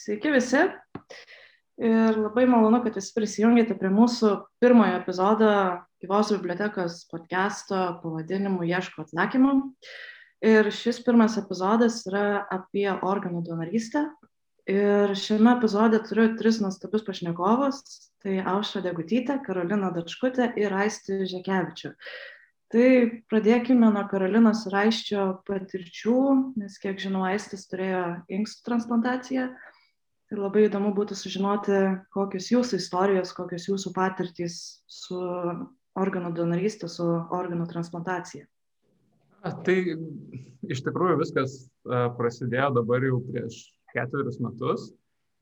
Sveiki visi. Ir labai malonu, kad visi prisijungėte prie mūsų pirmojo epizodo gyvos bibliotekos podcast'o pavadinimu Ieško atsakymų. Ir šis pirmas epizodas yra apie organų donorystę. Ir šiame epizode turiu tris nuostabius pašnekovus. Tai Aušra Degutytė, Karolina Dačkutė ir Aisti Žekevičių. Tai pradėkime nuo Karolinos Raiščio patirčių, nes kiek žinau, Aistis turėjo inkstų transplantaciją. Tai labai įdomu būtų sužinoti, kokios jūsų istorijos, kokios jūsų patirtys su organų donorystė, su organų transplantacija. Tai iš tikrųjų viskas prasidėjo dabar jau prieš ketverius metus,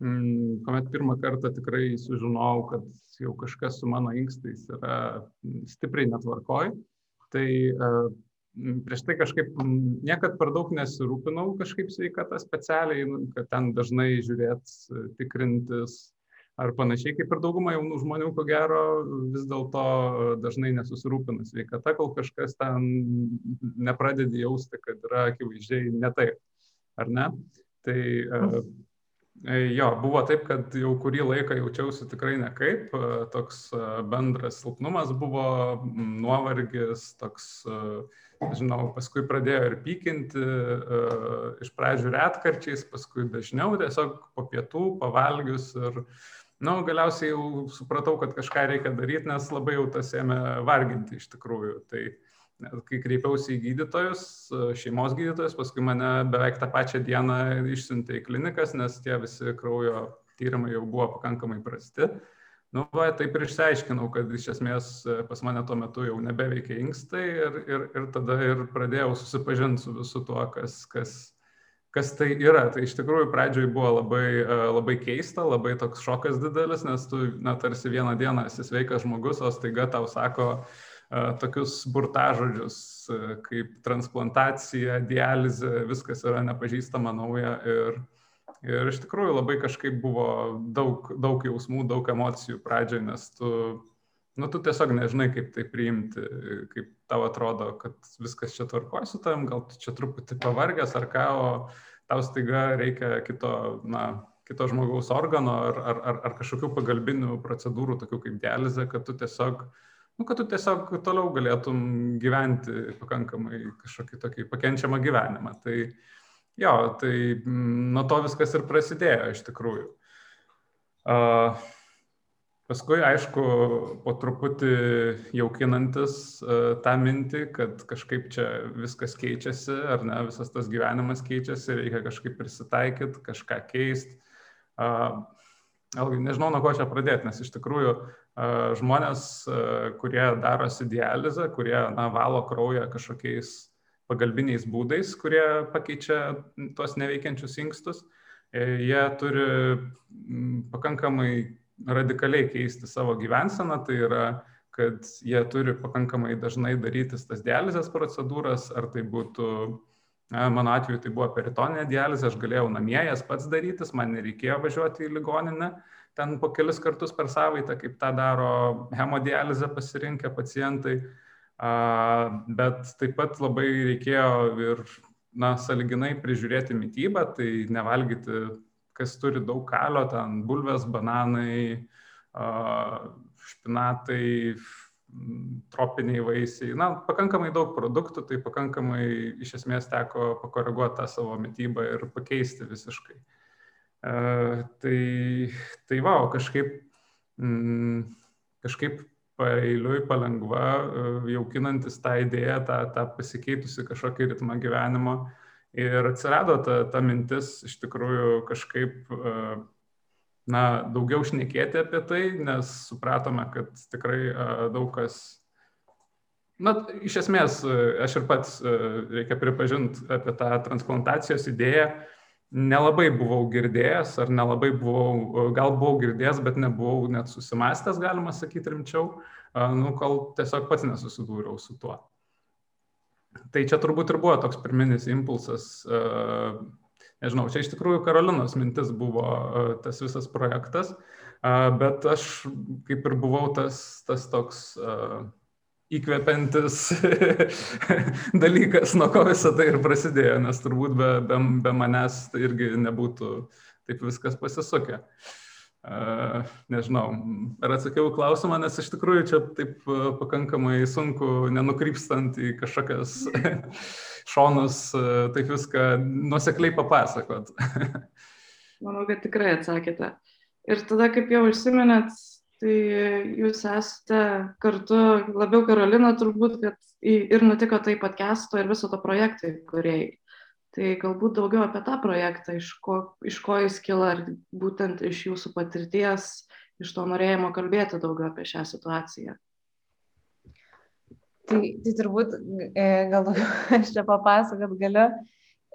mm, kuomet pirmą kartą tikrai sužinojau, kad jau kažkas su mano inkstais yra stipriai netvarkoj tai prieš tai kažkaip niekad per daug nesirūpinau kažkaip sveikata specialiai, nu, kad ten dažnai žiūrėt, tikrintis ar panašiai kaip ir dauguma jaunų žmonių, ko gero, vis dėlto dažnai nesusirūpina sveikata, kol kažkas ten nepradedi jausti, kad yra akivaizdžiai ne taip, ar ne? Tai E, jo, buvo taip, kad jau kurį laiką jaučiausi tikrai nekaip, e, toks e, bendras silpnumas buvo, nuovargis, toks, žinau, paskui pradėjo ir pykinti, iš pradžių retkarčiais, paskui dažniau, tiesiog po pietų, pavalgius ir, na, nu, galiausiai jau supratau, kad kažką reikia daryti, nes labai jau tas ėmė varginti iš tikrųjų. Tai, uh, kai kreipiausi į gydytojus, šeimos gydytojus, paskui mane beveik tą pačią dieną išsiuntė į klinikas, nes tie visi kraujo tyrimai jau buvo pakankamai prasti. Nu, va, taip ir išsiaiškinau, kad iš esmės pas mane tuo metu jau nebeveikia inkstai ir, ir, ir tada ir pradėjau susipažinti su visu tuo, kas, kas, kas tai yra. Tai iš tikrųjų pradžioj buvo labai, labai keista, labai toks šokas didelis, nes tu, na, tarsi vieną dieną esi sveikas žmogus, o staiga tau sako, uh, tokius burtažodžius kaip transplantacija, dializė, viskas yra nepažįstama nauja ir, ir iš tikrųjų labai kažkaip buvo daug, daug jausmų, daug emocijų pradžioje, nes tu, nu, tu tiesiog nežinai, kaip tai priimti, kaip tau atrodo, kad viskas čia tvarkoja su tavim, gal tu čia truputį pavargęs ar ką, o tau staiga reikia kito, na, kito žmogaus organo ar, ar, ar, ar kažkokių pagalbinių procedūrų, tokių kaip dializė, kad tu tiesiog uh, nu, kad tu tiesiog toliau galėtum gyventi pakankamai kažkokį tokį pakenčiamą gyvenimą. Tai jo, tai mm, nuo to viskas ir prasidėjo iš tikrųjų. Uh, paskui, aišku, po truputį jaukinantis uh, tą mintį, kad kažkaip čia viskas keičiasi, ar ne, visas tas gyvenimas keičiasi, reikia kažkaip prisitaikyti, kažką keisti. Uh, nežinau, nuo ko čia pradėti, nes iš tikrųjų žmonės, kurie darosi dializę, kurie na, valo kraują kažkokiais pagalbiniais būdais, kurie pakeičia tuos neveikiančius inkstus, e, jie turi pakankamai radikaliai keisti savo gyvenseną, tai yra, kad jie turi pakankamai dažnai darytis tas dializės procedūras, ar tai būtų, mano atveju tai buvo peritoninė dializė, aš galėjau namie jas pats darytis, man nereikėjo važiuoti į ligoninę, ten po kelis kartus per savaitę, kaip tą daro hemodializę pasirinkę pacientai. Bet taip pat labai reikėjo ir, na, saliginai prižiūrėti mytybą, tai nevalgyti, kas turi daug kalio, ten bulvės, bananai, špinatai, tropiniai vaisiai, na, pakankamai daug produktų, tai pakankamai iš esmės teko pakoreguoti tą savo mytybą ir pakeisti visiškai. Uh, tai, tai va, o kažkaip, mm, kažkaip paeiliui palengva, jaukinantis tą idėją, tą, tą pasikeitusi kažkokį ritmą gyvenimo. Ir atsirado ta, ta mintis iš tikrųjų kažkaip, na, daugiau šnekėti apie tai, nes supratome, kad tikrai daug kas Na, iš esmės, aš ir pats, reikia pripažinti apie tą transplantacijos idėją, nelabai buvau girdėjęs, ar nelabai buvau, gal buvau girdėjęs, bet nebuvau net susimastęs, galima sakyti, rimčiau, nu, kol tiesiog pats nesusidūriau su tuo. Tai čia turbūt ir buvo toks pirminis impulsas, nežinau, čia iš tikrųjų Karolinos mintis buvo tas visas projektas, bet aš kaip ir buvau tas, tas toks įkvepiantis dalykas, nuo ko visą tai ir prasidėjo, nes turbūt be, be, be manęs tai irgi nebūtų taip viskas pasisukė. Uh, nežinau, ar atsakiau klausimą, nes iš tikrųjų čia taip pakankamai sunku, nenukrypstant į kažkokias šonus, taip viską nusekliai papasakot. Manau, kad tikrai atsakėte. Ir tada, kaip jau užsiminėt, tai jūs esate kartu, labiau Karolina turbūt, kad ir nutiko tai podcast'o ir viso to projektai, kuriai. Tai galbūt daugiau apie tą projektą, iš ko, iš ko jis kila, ar būtent iš jūsų patirties, iš to norėjimo kalbėti daugiau apie šią situaciją. Tai, tai turbūt e, gal aš čia papasakot galiu.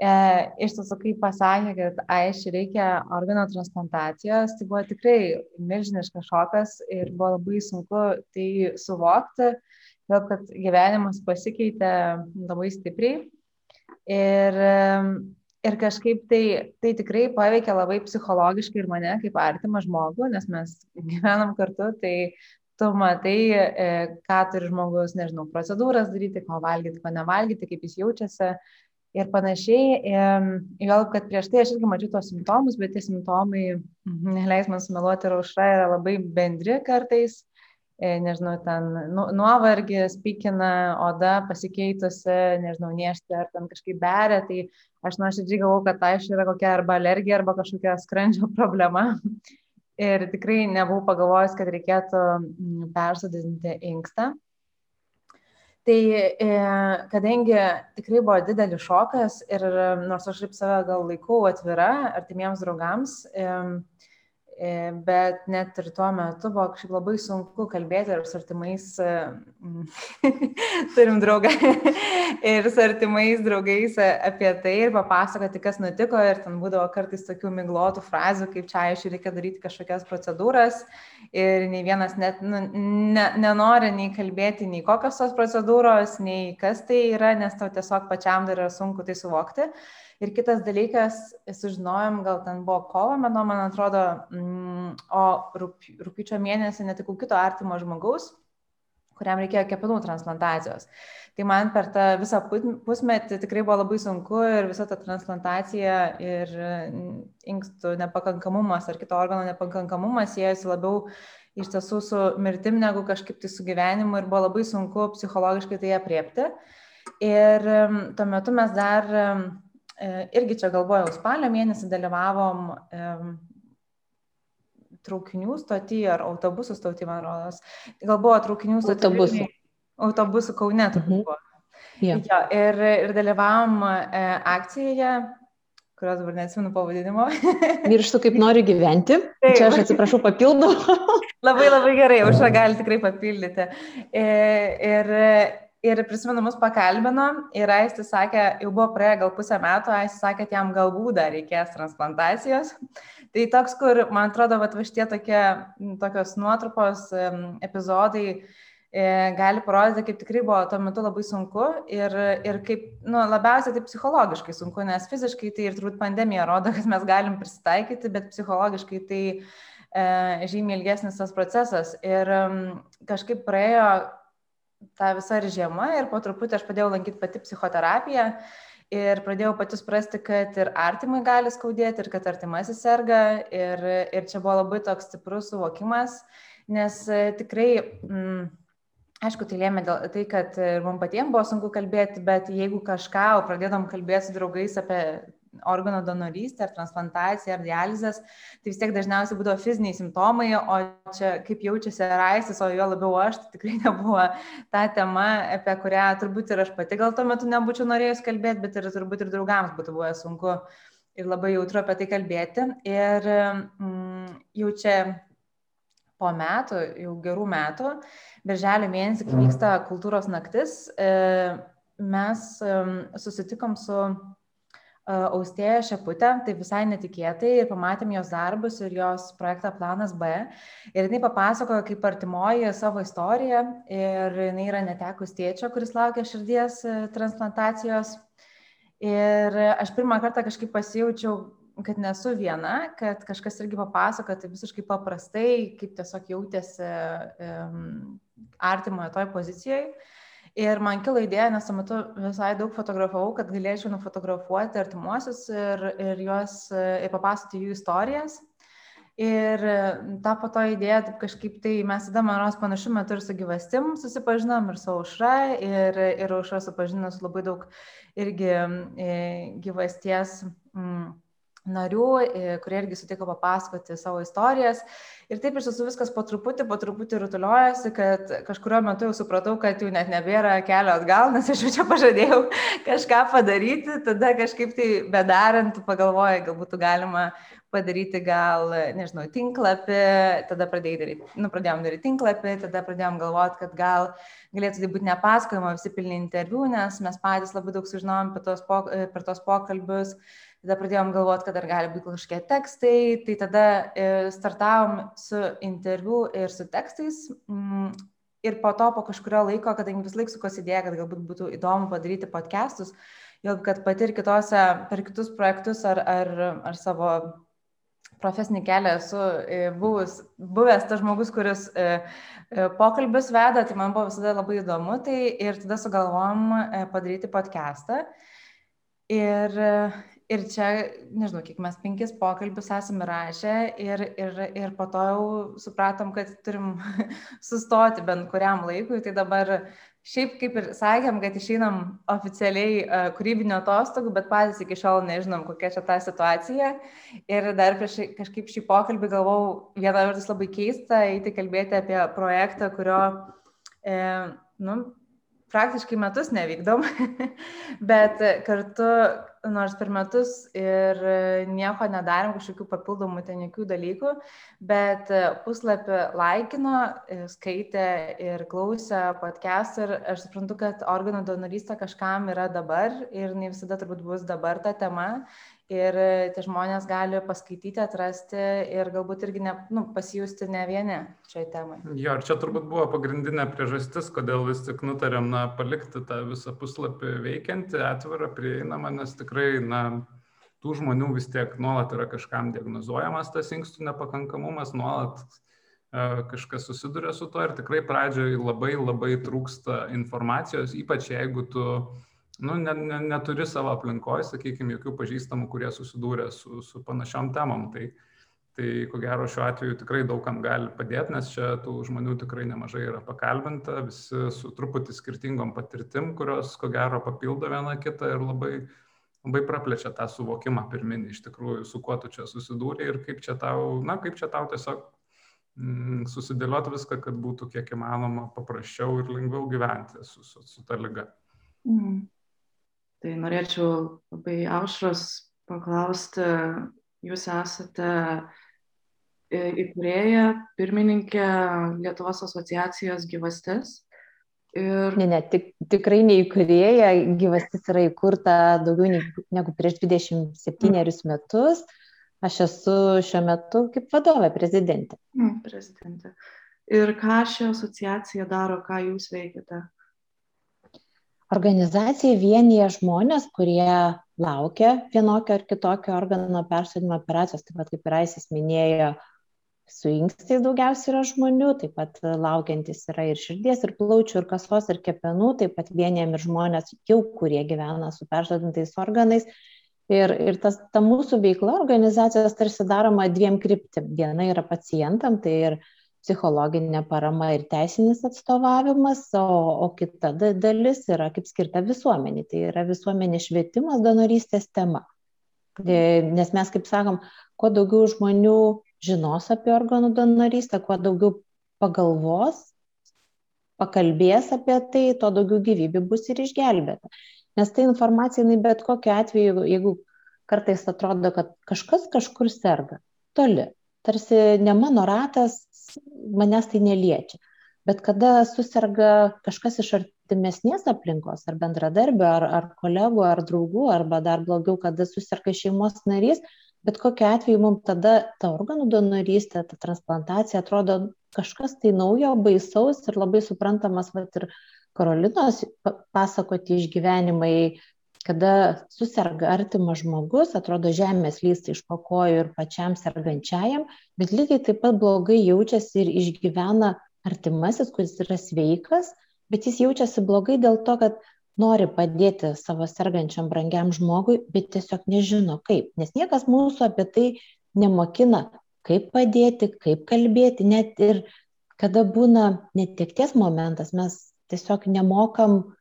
E, iš tiesų, kai pasakė, kad aiškiai reikia organo transplantacijos, tai buvo tikrai milžiniškas šokas ir buvo labai sunku tai suvokti, dėl kad gyvenimas pasikeitė labai stipriai. Ir, ir kažkaip tai, tai tikrai paveikia labai psichologiškai ir mane kaip artimą žmogų, nes mes gyvenam kartu, tai tu matai, e, ką turi žmogus, nežinau, procedūras daryti, ko valgyti, ko nevalgyti, kaip jis jaučiasi ir panašiai. Gal, kad prieš tai aš irgi mačiau tos simptomus, bet tie simptomai, mhm, neleis man sumeluoti, ir aušra yra labai bendri kartais. E, nežinau, ten nu, nuovargis, pykina, oda pasikeitusi, nežinau, niešti ar ten kažkaip beria, tai aš nuoširdžiai galvoju, kad tai yra kokia arba alergija, arba kažkokia skrandžio problema. Ir tikrai nebuvau pagalvojęs, kad reikėtų persodinti inkstą. Tai e, kadangi tikrai buvo didelis šokas ir nors aš kaip save gal laikau atvira artimiems draugams, bet net ir tuo metu buvo kažkaip labai sunku kalbėti ir su artimais, e, turim draugą, ir su artimais draugais apie tai ir papasakoti, kas nutiko ir ten būdavo kartais tokių miglotų frazių, kaip čia aišku reikia daryti kažkokias procedūras ir nei vienas net nu, ne, nenori nei kalbėti, nei kokios tos procedūros, nei kas tai yra, nes tau tiesiog pačiam dar yra sunku tai suvokti. Ir kitas dalykas, sužinojom, gal ten buvo kovo mėno, man atrodo, mm, o rūpiučio mėnesį netikau kito artimo žmogaus, kuriam reikėjo kepenų transplantacijos. Tai man per tą visą pusmetį tikrai buvo labai sunku ir visa ta transplantacija ir mm, inkstų nepakankamumas ar kito organo nepakankamumas siejasi labiau iš tiesų su mirtim negu kažkaip tai su gyvenimu ir buvo labai sunku psichologiškai tai apriepti. Ir mm, tuo metu mes dar irgi čia galvojau, spalio mėnesį dalyvavom traukinių stotį ar autobusų stotį, man rodos. Gal buvo traukinių stotį. Autobusų. Autobusų Kaune turbūt mhm. buvo. Ja. Jo, ir, ir dalyvavom e, akcijoje, kurios dabar neatsimenu pavadinimo. Mirštu kaip nori gyventi. Taip. Čia aš atsiprašau papildau. labai labai gerai, užra gali tikrai papildyti. E, ir, Ir prisimenu, mus pakalbino ir Aistis sakė, jau buvo praėję gal pusę metų, Aistis sakė, jam galbūt dar reikės transplantacijos. Tai toks, kur, man atrodo, va šitie tokie, tokios nuotrupos epizodai e, gali parodyti, kaip tikrai buvo tuo metu labai sunku ir, ir kaip, nu, labiausiai tai psichologiškai sunku, nes fiziškai tai ir turbūt pandemija rodo, kad mes galim prisitaikyti, bet psichologiškai tai e, žymiai ilgesnis tas procesas. Ir um, kažkaip praėjo ta visa ir žiema ir po truputį aš pradėjau lankyti pati psichoterapiją ir pradėjau pati suprasti, kad ir artimai gali skaudėti ir kad artimasis serga ir, ir čia buvo labai toks stiprus suvokimas, nes e, tikrai, mm, aišku, tai lėmė dėl tai, kad ir mums patiems buvo sunku kalbėti, bet jeigu kažką pradėdom kalbėti su draugais apie organo donorystę, ar transplantaciją, ar dializės, tai vis tiek dažniausiai būdavo fiziniai simptomai, o čia kaip jaučiasi raistis, o jo labiau aš, tai tikrai nebuvo ta tema, apie kurią turbūt ir aš pati gal tuo metu nebūčiau norėjus kalbėti, bet ir turbūt ir draugams būtų buvę sunku ir labai jautru apie tai kalbėti. Ir mm, jau čia po metų, jau gerų metų, birželio mėnesį, kai vyksta kultūros naktis, e, mes susitikom su Austėja Šeputė, tai visai netikėtai ir pamatėm jos darbus ir jos projektą Planas B. Ir jinai papasakojo kaip artimoji savo istoriją ir jinai yra netekus tėčio, kuris laukia širdies e, transplantacijos. Ir aš pirmą kartą kažkaip pasijaučiau, kad nesu viena, kad kažkas irgi papasakojo tai visiškai paprastai, kaip tiesiog jautėsi um, artimoje toj pozicijoje. Ir man kilo idėja, nes tuo metu visai daug fotografavau, kad galėčiau nufotografuoti artimuosius ir, ir juos ir papasakoti jų istorijas. Ir tapo to idėja, taip kažkaip tai mes tada, man rodos, panašiu metu ir su gyvastim susipažinom, ir su aušra, ir, ir aušra supažino su labai daug irgi e, gyvasties. Mm, narių, e, kurie irgi sutiko papasakoti savo istorijas. Ir taip iš tiesų viskas po truputį, po truputį rutuliojasi, kad kažkurio metu jau supratau, kad jau net nebėra kelio atgal, nes aš jau čia pažadėjau kažką padaryti, tada kažkaip tai bedarant pagalvoju, galbūt galima padaryti gal, nežinau, tinklapį, tada daryti, nu, pradėjom daryti tinklapį, tada pradėjom galvoti, kad gal galėtų tai būti nepasakojama visi pilni interviu, nes mes patys labai daug sužinom per tos, per tos pokalbius tada pradėjom galvoti, kad dar gali būti kažkokie tekstai, tai tada e, startavom su interviu ir su tekstais. Mm, ir po to, po kažkurio laiko, kadangi vis laik sukos idėja, kad galbūt būtų įdomu padaryti podcastus, jau kad pati ir kitose, per kitus projektus ar, ar, ar savo profesinį kelią esu e, buvus, buvęs tas žmogus, kuris e, e, pokalbius veda, tai man buvo visada labai įdomu, tai ir tada sugalvom e, padaryti podcastą. Ir, ir čia, nežinau, kiek mes penkis pokalbius esame rašę ir, ir, ir po to jau supratom, kad turim sustoti bent kuriam laikui. Tai dabar šiaip kaip ir sakėm, kad išeinam oficialiai uh, kūrybinio atostogų, bet patys iki šiol nežinom, kokia čia ta situacija. Ir dar prieš kažkaip šį pokalbį galvau, viena vertus labai keista, eiti kalbėti apie projektą, kurio, e, nu, praktiškai metus nevykdom, bet kartu, nors per metus ir nieko nedarėm, kažkokių papildomų ten jokių dalykų, bet puslapį laikino, skaitė ir klausė podcast ir aš suprantu, kad organų donorystė kažkam yra dabar ir ne visada turbūt bus dabar ta tema ir tie žmonės gali paskaityti, atrasti ir galbūt irgi ne, nu, pasijusti ne vieni šiai temai. Jo, ir čia turbūt buvo pagrindinė priežastis, kodėl vis tik nutarėm na, palikti tą visą puslapį veikiantį, atvirą, prieinamą, nes tikrai, na, tų žmonių vis tiek nuolat yra kažkam diagnozuojamas tas inkstų nepakankamumas, nuolat e, kažkas susiduria su to ir tikrai pradžioje labai labai trūksta informacijos, ypač jeigu tu nu, ne, ne, neturi savo aplinkoje, sakykime, jokių pažįstamų, kurie susidūrė su, su panašiom temom. Tai, tai ko gero šiuo atveju tikrai daugam gali padėti, nes čia tų žmonių tikrai nemažai yra pakalbinta, visi su truputį skirtingom patirtim, kurios ko gero papildo vieną kitą ir labai, labai praplečia tą suvokimą pirminį iš tikrųjų, su kuo tu čia susidūrė ir kaip čia tau, na, kaip čia tau tiesiog mm, susidėlioti viską, kad būtų kiek įmanoma paprasčiau ir lengviau gyventi su, su, su ta lyga. Mm. Tai norėčiau labai aušros paklausti, jūs esate įkūrėja, pirmininkė Lietuvos asociacijos gyvastis. Ir... Ne, ne, tik, tikrai neįkūrėja, gyvastis yra įkurta daugiau negu prieš 27 mm. metus. Aš esu šiuo metu kaip vadovė, prezidentė. Mm, prezidentė. Ir ką ši asociacija daro, ką jūs veikiate? Organizacija vienyje žmonės, kurie laukia vienokio ar kitokio organo persodimo operacijos, taip pat kaip ir Aisis minėjo, su inkstais daugiausiai yra žmonių, taip pat laukiantis yra ir širdies, ir plaučių, ir kasos, ir kepenų, taip pat vienijam ir žmonės jau, kurie gyvena su persodintais organais. Ir, ir tas, ta mūsų veikla organizacijos tarsi daroma dviem kryptim. Viena yra pacientam, tai ir psichologinė parama ir teisinis atstovavimas, o, o kita dalis yra kaip skirta visuomenė, tai yra visuomenės švietimas donorystės tema. E, nes mes, kaip sakom, kuo daugiau žmonių žinos apie organų donorystę, kuo daugiau pagalvos, pakalbės apie tai, tuo daugiau gyvybių bus ir išgelbėta. Nes ta informacija, jinai bet kokiu atveju, jeigu kartais atrodo, kad kažkas kažkur serga, toli, tarsi ne mano ratas, manęs tai neliečia. Bet kada susirga kažkas iš artimesnės aplinkos, ar bendradarbio, ar, ar kolegų, ar draugų, arba dar blogiau, kada susirga šeimos narys, bet kokiu atveju mums tada ta organų donorystė, ta transplantacija atrodo kažkas tai naujo, baisaus ir labai suprantamas, va ir Karolinos pasakoti išgyvenimai, kada suserga artimas žmogus, atrodo žemės lysta iš pakojų ir pačiam sergančiajam, bet lygiai taip pat blogai jaučiasi ir išgyvena artimasis, kuris yra sveikas, bet jis jaučiasi blogai dėl to, kad nori padėti savo sergančiam brangiam žmogui, bet tiesiog nežino kaip, nes niekas mūsų apie tai nemokina, kaip padėti, kaip kalbėti, net ir kada būna netekties momentas, mes tiesiog nemokam,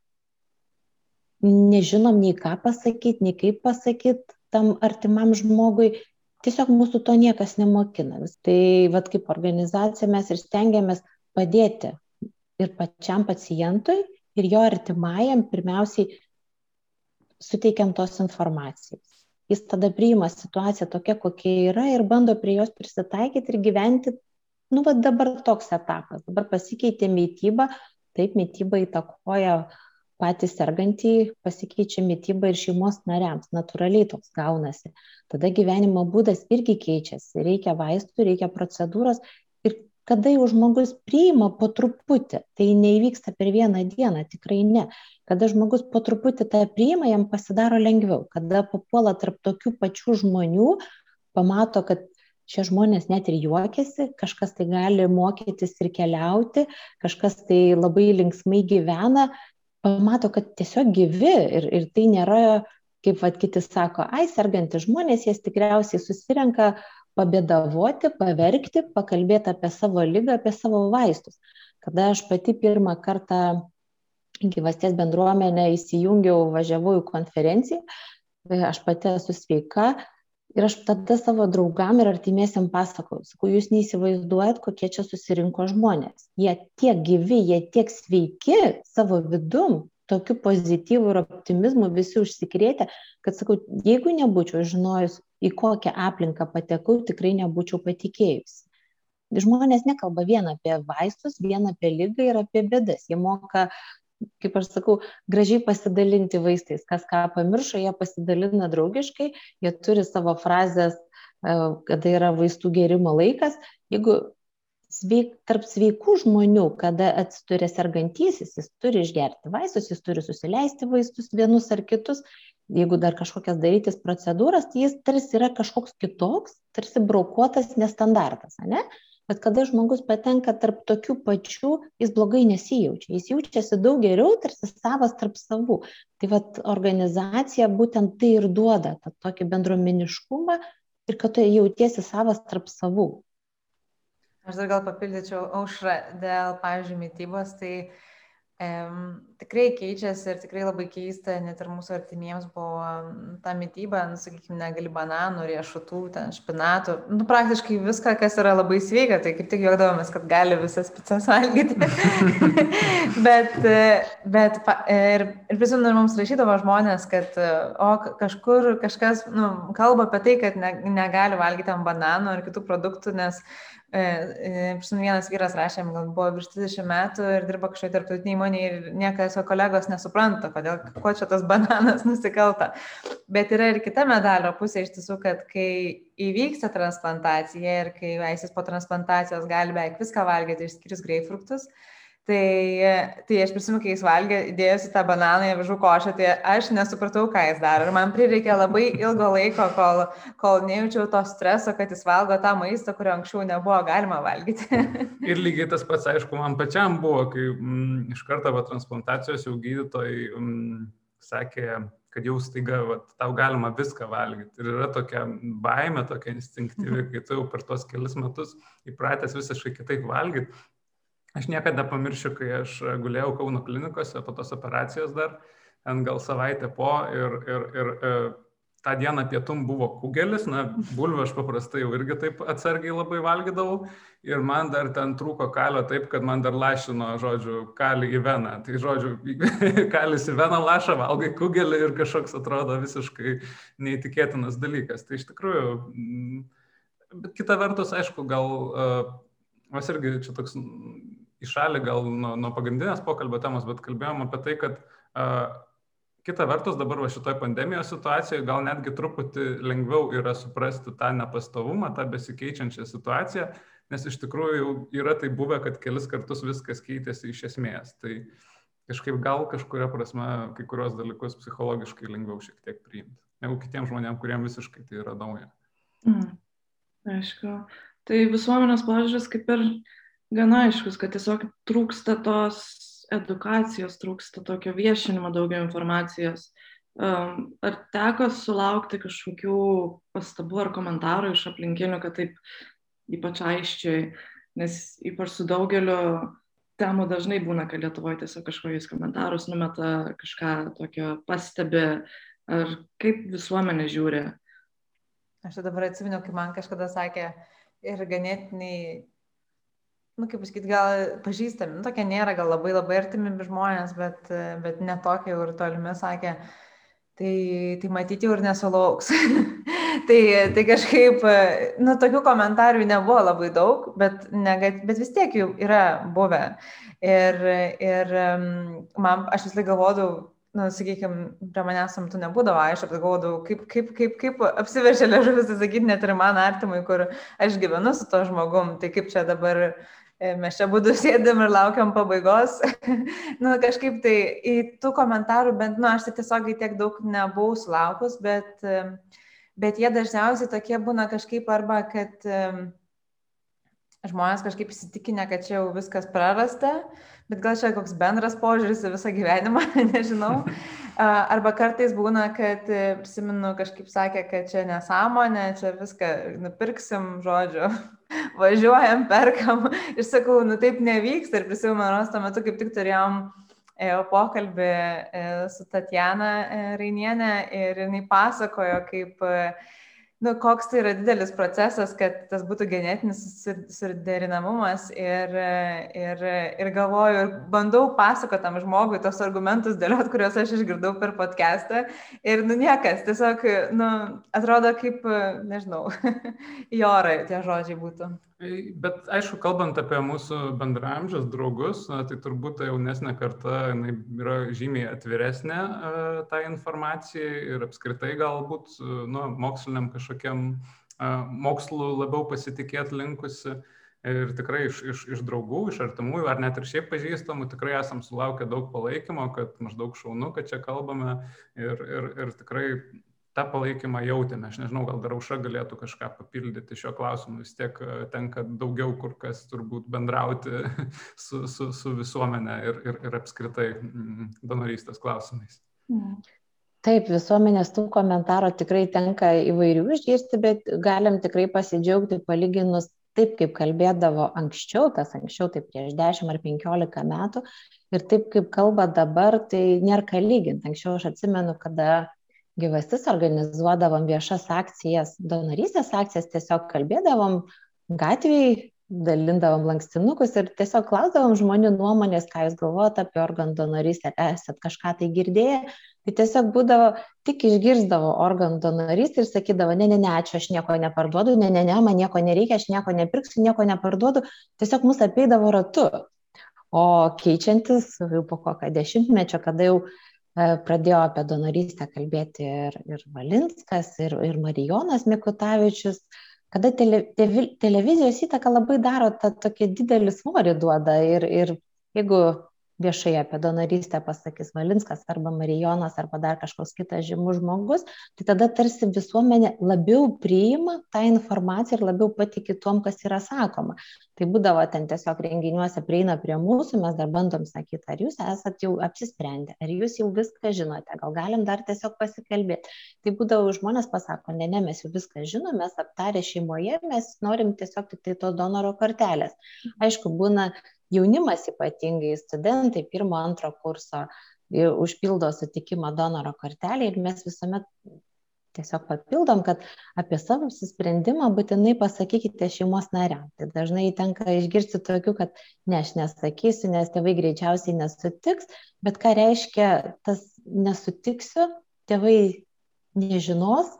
nežinom nei ką pasakyti, nei kaip pasakyti tam artimam žmogui, tiesiog mūsų to niekas nemokina. Tai vad kaip organizacija mes ir stengiamės padėti ir pačiam pacientui, ir jo artimajam pirmiausiai suteikiant tos informacijos. Jis tada priima situaciją tokia, kokia yra ir bando prie jos prisitaikyti ir gyventi, nu, va dabar toks etapas, dabar pasikeitė mytyba, taip mytyba įtakoja patys sergantį, pasikeičia mytyba ir šeimos nariams, natūraliai toks gaunasi. Tada gyvenimo būdas irgi keičiasi, reikia vaistų, reikia procedūros kada jau žmogus priima po truputį, tai neįvyksta per vieną dieną, tikrai ne. Kada žmogus po truputį tą priima, jam pasidaro lengviau. Kada papuola tarp tokių pačių žmonių, pamato, kad šie žmonės net ir juokiasi, kažkas tai gali mokytis ir keliauti, kažkas tai labai linksmai gyvena, pamato, kad tiesiog gyvi ir, ir tai nėra, kaip vad kiti sako, ai, sergantys žmonės, jie tikriausiai susirenka pabėdavoti, paverkti, pakalbėti apie savo lygą, apie savo vaistus. Kada aš pati pirmą kartą gyvasties bendruomenę įsijungiau, važiavau į konferenciją, aš pati esu sveika ir aš tada savo draugam ir artimiesiam pasakau, sakau, jūs neįsivaizduojat, kokie čia susirinko žmonės. Jie tiek gyvi, jie tiek sveiki savo vidum, tokiu pozityvu ir optimizmu visi užsikrėtę, kad sakau, jeigu nebūčiau žinojus, į kokią aplinką patekau, tikrai nebūčiau patikėjusi. Žmonės nekalba vien apie vaistus, vien apie lygą ir apie bėdas. Jie moka, kaip aš sakau, gražiai pasidalinti vaistais. Kas ką pamiršo, jie pasidalina draugiškai, jie turi savo frazės, e, kada yra vaistų gerimo laikas. Jeigu sveik, tarp sveikų žmonių, kada atsiduria sergantysis, jis turi išgerti vaistus, jis turi susileisti vaistus vienus ar kitus, jeigu dar kažkokias darytis procedūras, tai jis tarsi yra kažkoks kitoks, tarsi brokuotas nestandartas, ne? Bet kada žmogus patenka tarp tokių pačių, jis blogai nesijaučia. Jis jaučiasi daug geriau, tarsi savas tarp savų. Tai vad organizacija būtent tai ir duoda, tą tokį bendruomeniškumą ir kad tu jautiesi savas tarp savų. Aš dar gal papildyčiau aušrą dėl, pavyzdžiui, mytybos, tai um, tikrai keičiasi ir tikrai labai keista, net ir mūsų artimiems buvo ta mytyba, nu, sakykime, negali bananų, riešutų, ten špinatų, nu, praktiškai viską, kas yra labai sveika, tai kaip tik juokdavomės, kad gali visas pizzas valgyti. bet, bet ir, ir prisimenu, mums rašydavo žmonės, kad o kažkur kažkas nu, kalba apie tai, kad ne, negali valgyti ant bananų ar kitų produktų, nes prisimenu, vienas vyras rašė, gal buvo virš 30 metų ir dirba kažkoje tarptautinėje įmonėje ir niekas jo kolegos nesupranta, kodėl, kuo čia tas bananas nusikalta. Bet yra ir kita medalio pusė iš tiesų, kad kai įvyksta transplantacija ir kai vaisis po transplantacijos gali beveik viską valgyti išskyrus greifruktus, Tai, tai aš prisimenu, kai jis valgė, įdėjusi tą bananą į avižų košę, tai aš nesupratau, ką jis daro. Ir man prireikė labai ilgo laiko, kol, kol nejaučiau to streso, kad jis valgo tą maistą, kurio anksčiau nebuvo galima valgyti. ir lygiai tas pats, aišku, man pačiam buvo, kai mm, iš karto po transplantacijos jau gydytojai mm, sakė, kad jau staiga vat, tau galima viską valgyti. Ir yra tokia baime, tokia instinktyvi, kai tu jau per tos kelius metus įpratęs visiškai kitaip valgyti Aš niekada nepamiršiu, kai aš guliau Kauno klinikose po tos operacijos dar, ten gal savaitę po ir, ir, ir e, tą dieną pietum buvo kugelis, na, bulvę aš paprastai jau irgi taip atsargiai labai valgydavau ir man dar ten trūko kalio taip, kad man dar lašino, žodžiu, kalį į veną. Tai, žodžiu, kalis į veną lašą, valgai kugelį ir kažkoks atrodo visiškai neįtikėtinas dalykas. Tai iš tikrųjų, bet kita vertus, aišku, gal, uh, mes irgi čia toks į šalį gal nuo, nuo pagrindinės pokalbio temos, bet kalbėjom apie tai, kad uh, kita vertus dabar va šitoje pandemijos situacijoje gal netgi truputį lengviau yra suprasti tą nepastovumą, tą besikeičiančią situaciją, nes iš tikrųjų yra tai buvę, kad kelis kartus viskas keitėsi iš esmės. Tai kažkaip gal kažkuria prasme kai kurios dalykus psichologiškai lengviau šiek tiek priimti, negu kitiems žmonėms, kuriems visiškai tai yra nauja. Mm. Aišku. Tai visuomenės požiūris kaip ir gana aiškus, kad tiesiog trūksta tos edukacijos, trūksta tokio viešinimo daugiau informacijos. Ar teko sulaukti kažkokių pastabų ar komentarų iš aplinkinių, kad taip ypač aiškiai, nes ypač su daugeliu temų dažnai būna, kad Lietuvoje tiesiog kažkokius komentarus numeta, kažką tokio pastebi, ar kaip visuomenė žiūri. Aš dabar atsimenu, kai man kažkada sakė ir ganėtinai nu, kaip pasakyti, gal pažįstami, nu, tokie nėra gal labai labai artimi žmonės, bet, bet netokie ir tolimi sakė, tai, tai matyti jau ir nesulauks. tai, tai kažkaip, nu, tokių komentarų nebuvo labai daug, bet, negat, bet vis tiek jų yra buvę. Ir, ir man, aš vis laik galvodavau, nu, sakykime, prie manęs tu nebūdavo aišku, bet galvodavau, kaip, kaip, kaip, kaip apsiverčia liežuvis, tai sakyti, net ir man artimui, kur aš gyvenu su to žmogum, tai kaip čia dabar E, mes čia būdų sėdėm ir laukiam pabaigos. nu, kažkaip tai į tų komentarų, bent, nu, aš tai tiesiog tiek daug nebuvau sulaukus, bet, e, bet jie dažniausiai tokie būna kažkaip arba, kad um, žmonės kažkaip įsitikinę, kad čia jau viskas prarasta, bet gal čia koks bendras požiūris į visą gyvenimą, nežinau. Arba kartais būna, kad e, prisimenu, kažkaip sakė, kad čia nesąmonė, čia viską nupirksim, žodžiu, važiuojam, perkam ir sakau, nu taip nevyks. Ir prisimenu, man tuo metu kaip tik turėjom e, pokalbį e, su Tatjana e, Rainienė ir jinai pasakojo, kaip nu, koks tai yra didelis procesas, kad tas būtų genetinis suderinamumas ir, ir, ir galvoju, ir bandau pasakoti tam žmogui tos argumentus dėliot, kuriuos aš išgirdau per podcastą ir nu niekas, tiesiog, nu, atrodo kaip, nežinau, į orą tie žodžiai būtų. Bet aišku, kalbant apie mūsų bendramžius draugus, tai turbūt ta jaunesnė karta yra žymiai atviresnė uh, tai informacijai ir apskritai galbūt nu, moksliniam kažkokiam uh, mokslu labiau pasitikėti linkusi. Ir tikrai iš, iš, iš draugų, iš artimųjų ar net ir šiaip pažįstamų tikrai esam sulaukę daug palaikymo, kad maždaug šaunu, kad čia kalbame ir, ir, ir tikrai tą palaikymą jautėme. Aš nežinau, gal dar auša galėtų kažką papildyti šio klausimu. Vis tiek e, tenka daugiau kur kas turbūt bendrauti su, su, su visuomenė ir, ir, ir apskritai mm, donorystės klausimais. Mm. Taip, visuomenės tų komentarų tikrai tenka įvairių išgirsti, bet galim tikrai pasidžiaugti palyginus taip, kaip kalbėdavo anksčiau, tas anksčiau, tai prieš 10 ar 15 metų, ir taip, kaip kalba dabar, tai nėra ką lyginti. Anksčiau aš atsimenu, kada gyvastis organizuodavom viešas akcijas, donorystės akcijas, tiesiog kalbėdavom gatvėje, dalindavom lankstinukus ir tiesiog klausdavom žmonių nuomonės, ką jūs galvojate apie organų donorystę, esat kažką tai girdėję. Tai tiesiog būdavo, tik išgirzdavo organų donorystę ir sakydavo, ne, ne, ne, ačiū, aš nieko neparduodu, ne, ne, ne, man nieko nereikia, aš nieko nepirksiu, nieko neparduodu, tiesiog mus apeidavo ratu. O keičiantis jau po kokio dešimtmečio, kada jau pradėjo apie donorystę kalbėti ir, ir Valinskas, ir, ir Marijonas Mikutavičius, kada tele, televizijos įtaka labai daro tą tokį didelį svorį duoda ir, ir jeigu viešai apie donorystę pasakys Valinskas arba Marijonas arba dar kažkoks kitas žymus žmogus, tai tada tarsi visuomenė labiau priima tą informaciją ir labiau patikė tuom, kas yra sakoma. Tai būdavo ten tiesiog renginiuose prieina prie mūsų, mes dar bandom sakyti, ar jūs esate jau apsisprendę, ar jūs jau viską žinote, gal galim dar tiesiog pasikalbėti. Tai būdavo žmonės pasako, ne, ne, mes jau viską žinom, mes aptarę šeimoje, mes norim tiesiog tik tai to donoro kortelės. Aišku, būna jaunimas ypatingai studentai pirmo, antro kurso užpildo sutikimo donoro kortelę ir mes visuomet tiesiog papildom, kad apie savo apsisprendimą būtinai pasakykite šeimos nariam. Tai dažnai tenka išgirsti tokių, kad ne, aš nesakysiu, nes tėvai greičiausiai nesutiks, bet ką reiškia tas nesutiksiu, tėvai nežinos,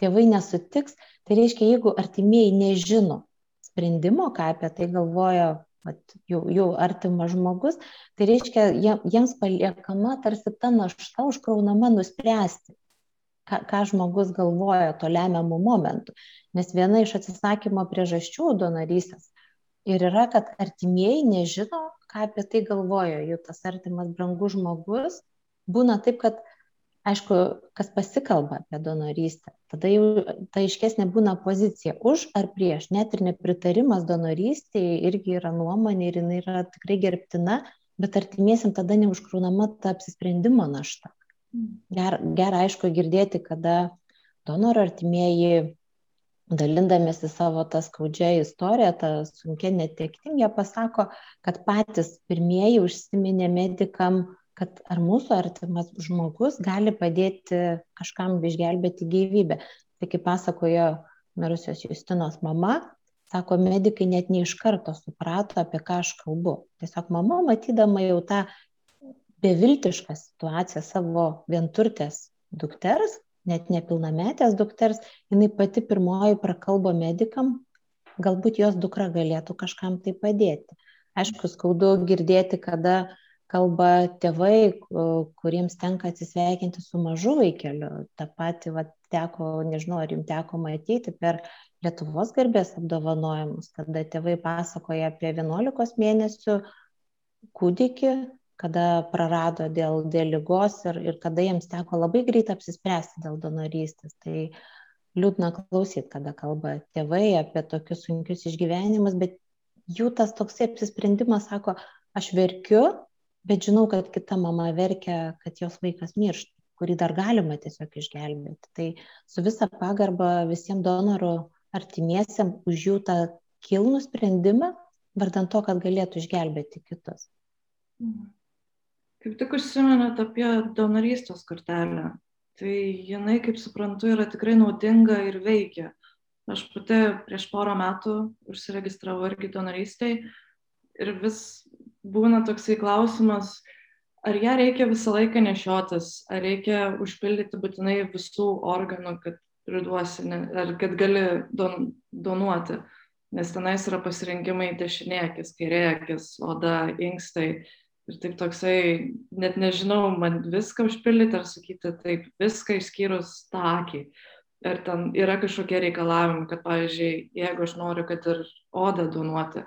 tėvai nesutiks, tai reiškia, jeigu artimieji nežino sprendimo, ką apie tai galvoja vat, jau, jau artimas žmogus, tai reiškia, jiems paliekama tarsi ta našta užkraunama nuspręsti, ką, ką žmogus galvoja to lemiamų momentų. Nes viena iš atsisakymo priežasčių donorystės ir yra, kad artimieji nežino, ką apie tai galvoja jų tas artimas brangus žmogus. Būna taip, kad aišku, kas pasikalba apie donorystę, tada jau ta aiškesnė būna pozicija už ar prieš, net ir nepritarimas donorystėje irgi yra nuomonė ir jinai yra tikrai gerbtina, bet artimiesiam tada neužkraunama ta apsisprendimo našta. Ger, gera, aišku, girdėti, kada donoro artimieji, dalindamėsi savo tą skaudžią istoriją, tą sunkia netektim, jie pasako, kad patys pirmieji užsiminė medikam, kad ar mūsų artimas žmogus gali padėti kažkam išgelbėti gyvybę. Tai kaip pasakojo mirusios Justinos mama, sako, medikai net ne iš karto suprato, apie ką aš kalbu. Tiesiog mama, matydama jau tą beviltišką situaciją savo vienturtės dukters, net nepilnametės dukters, jinai pati pirmoji prakalbo medikam, galbūt jos dukra galėtų kažkam tai padėti. Aišku, skaudu girdėti, kada kalba tėvai, kuriems tenka atsisveikinti su mažu vaikeliu. Ta pati, va, teko, nežinau, ar jums teko matyti per Lietuvos garbės apdovanojimus, kada tėvai pasakoja apie 11 mėnesių kūdikį, kada prarado dėl, dėl lygos ir, ir kada jiems teko labai greit apsispręsti dėl donorystės. Tai liūdna klausyti, kada kalba tėvai apie tokius sunkius išgyvenimus, bet jų tas toksai apsisprendimas sako, aš verkiu, bet žinau, kad kita mama verkia, kad jos vaikas miršta kurį dar galima tiesiog išgelbėti. Tai su visa pagarba visiems donorų artimiesiam už jų tą kilnų sprendimą, vardant to, kad galėtų išgelbėti kitus. Kaip tik užsiminėt apie donorystės kortelę. Tai jinai, kaip suprantu, yra tikrai naudinga ir veikia. Aš pati prieš porą metų užsiregistravau irgi donorystai ir vis būna toksai klausimas, ar ją reikia visą laiką nešiotis, ar reikia užpildyti būtinai visų organų, kad priduosi, ne, ar kad gali don, donuoti, nes tenais yra pasirinkimai dešinė akis, kairė akis, oda, inkstai. Ir taip toksai, net nežinau, man viską užpildyti ar sakyti taip, viską išskyrus tą akį. Ir ten yra kažkokie reikalavimai, kad, pavyzdžiui, jeigu aš noriu, kad ir odą donuoti,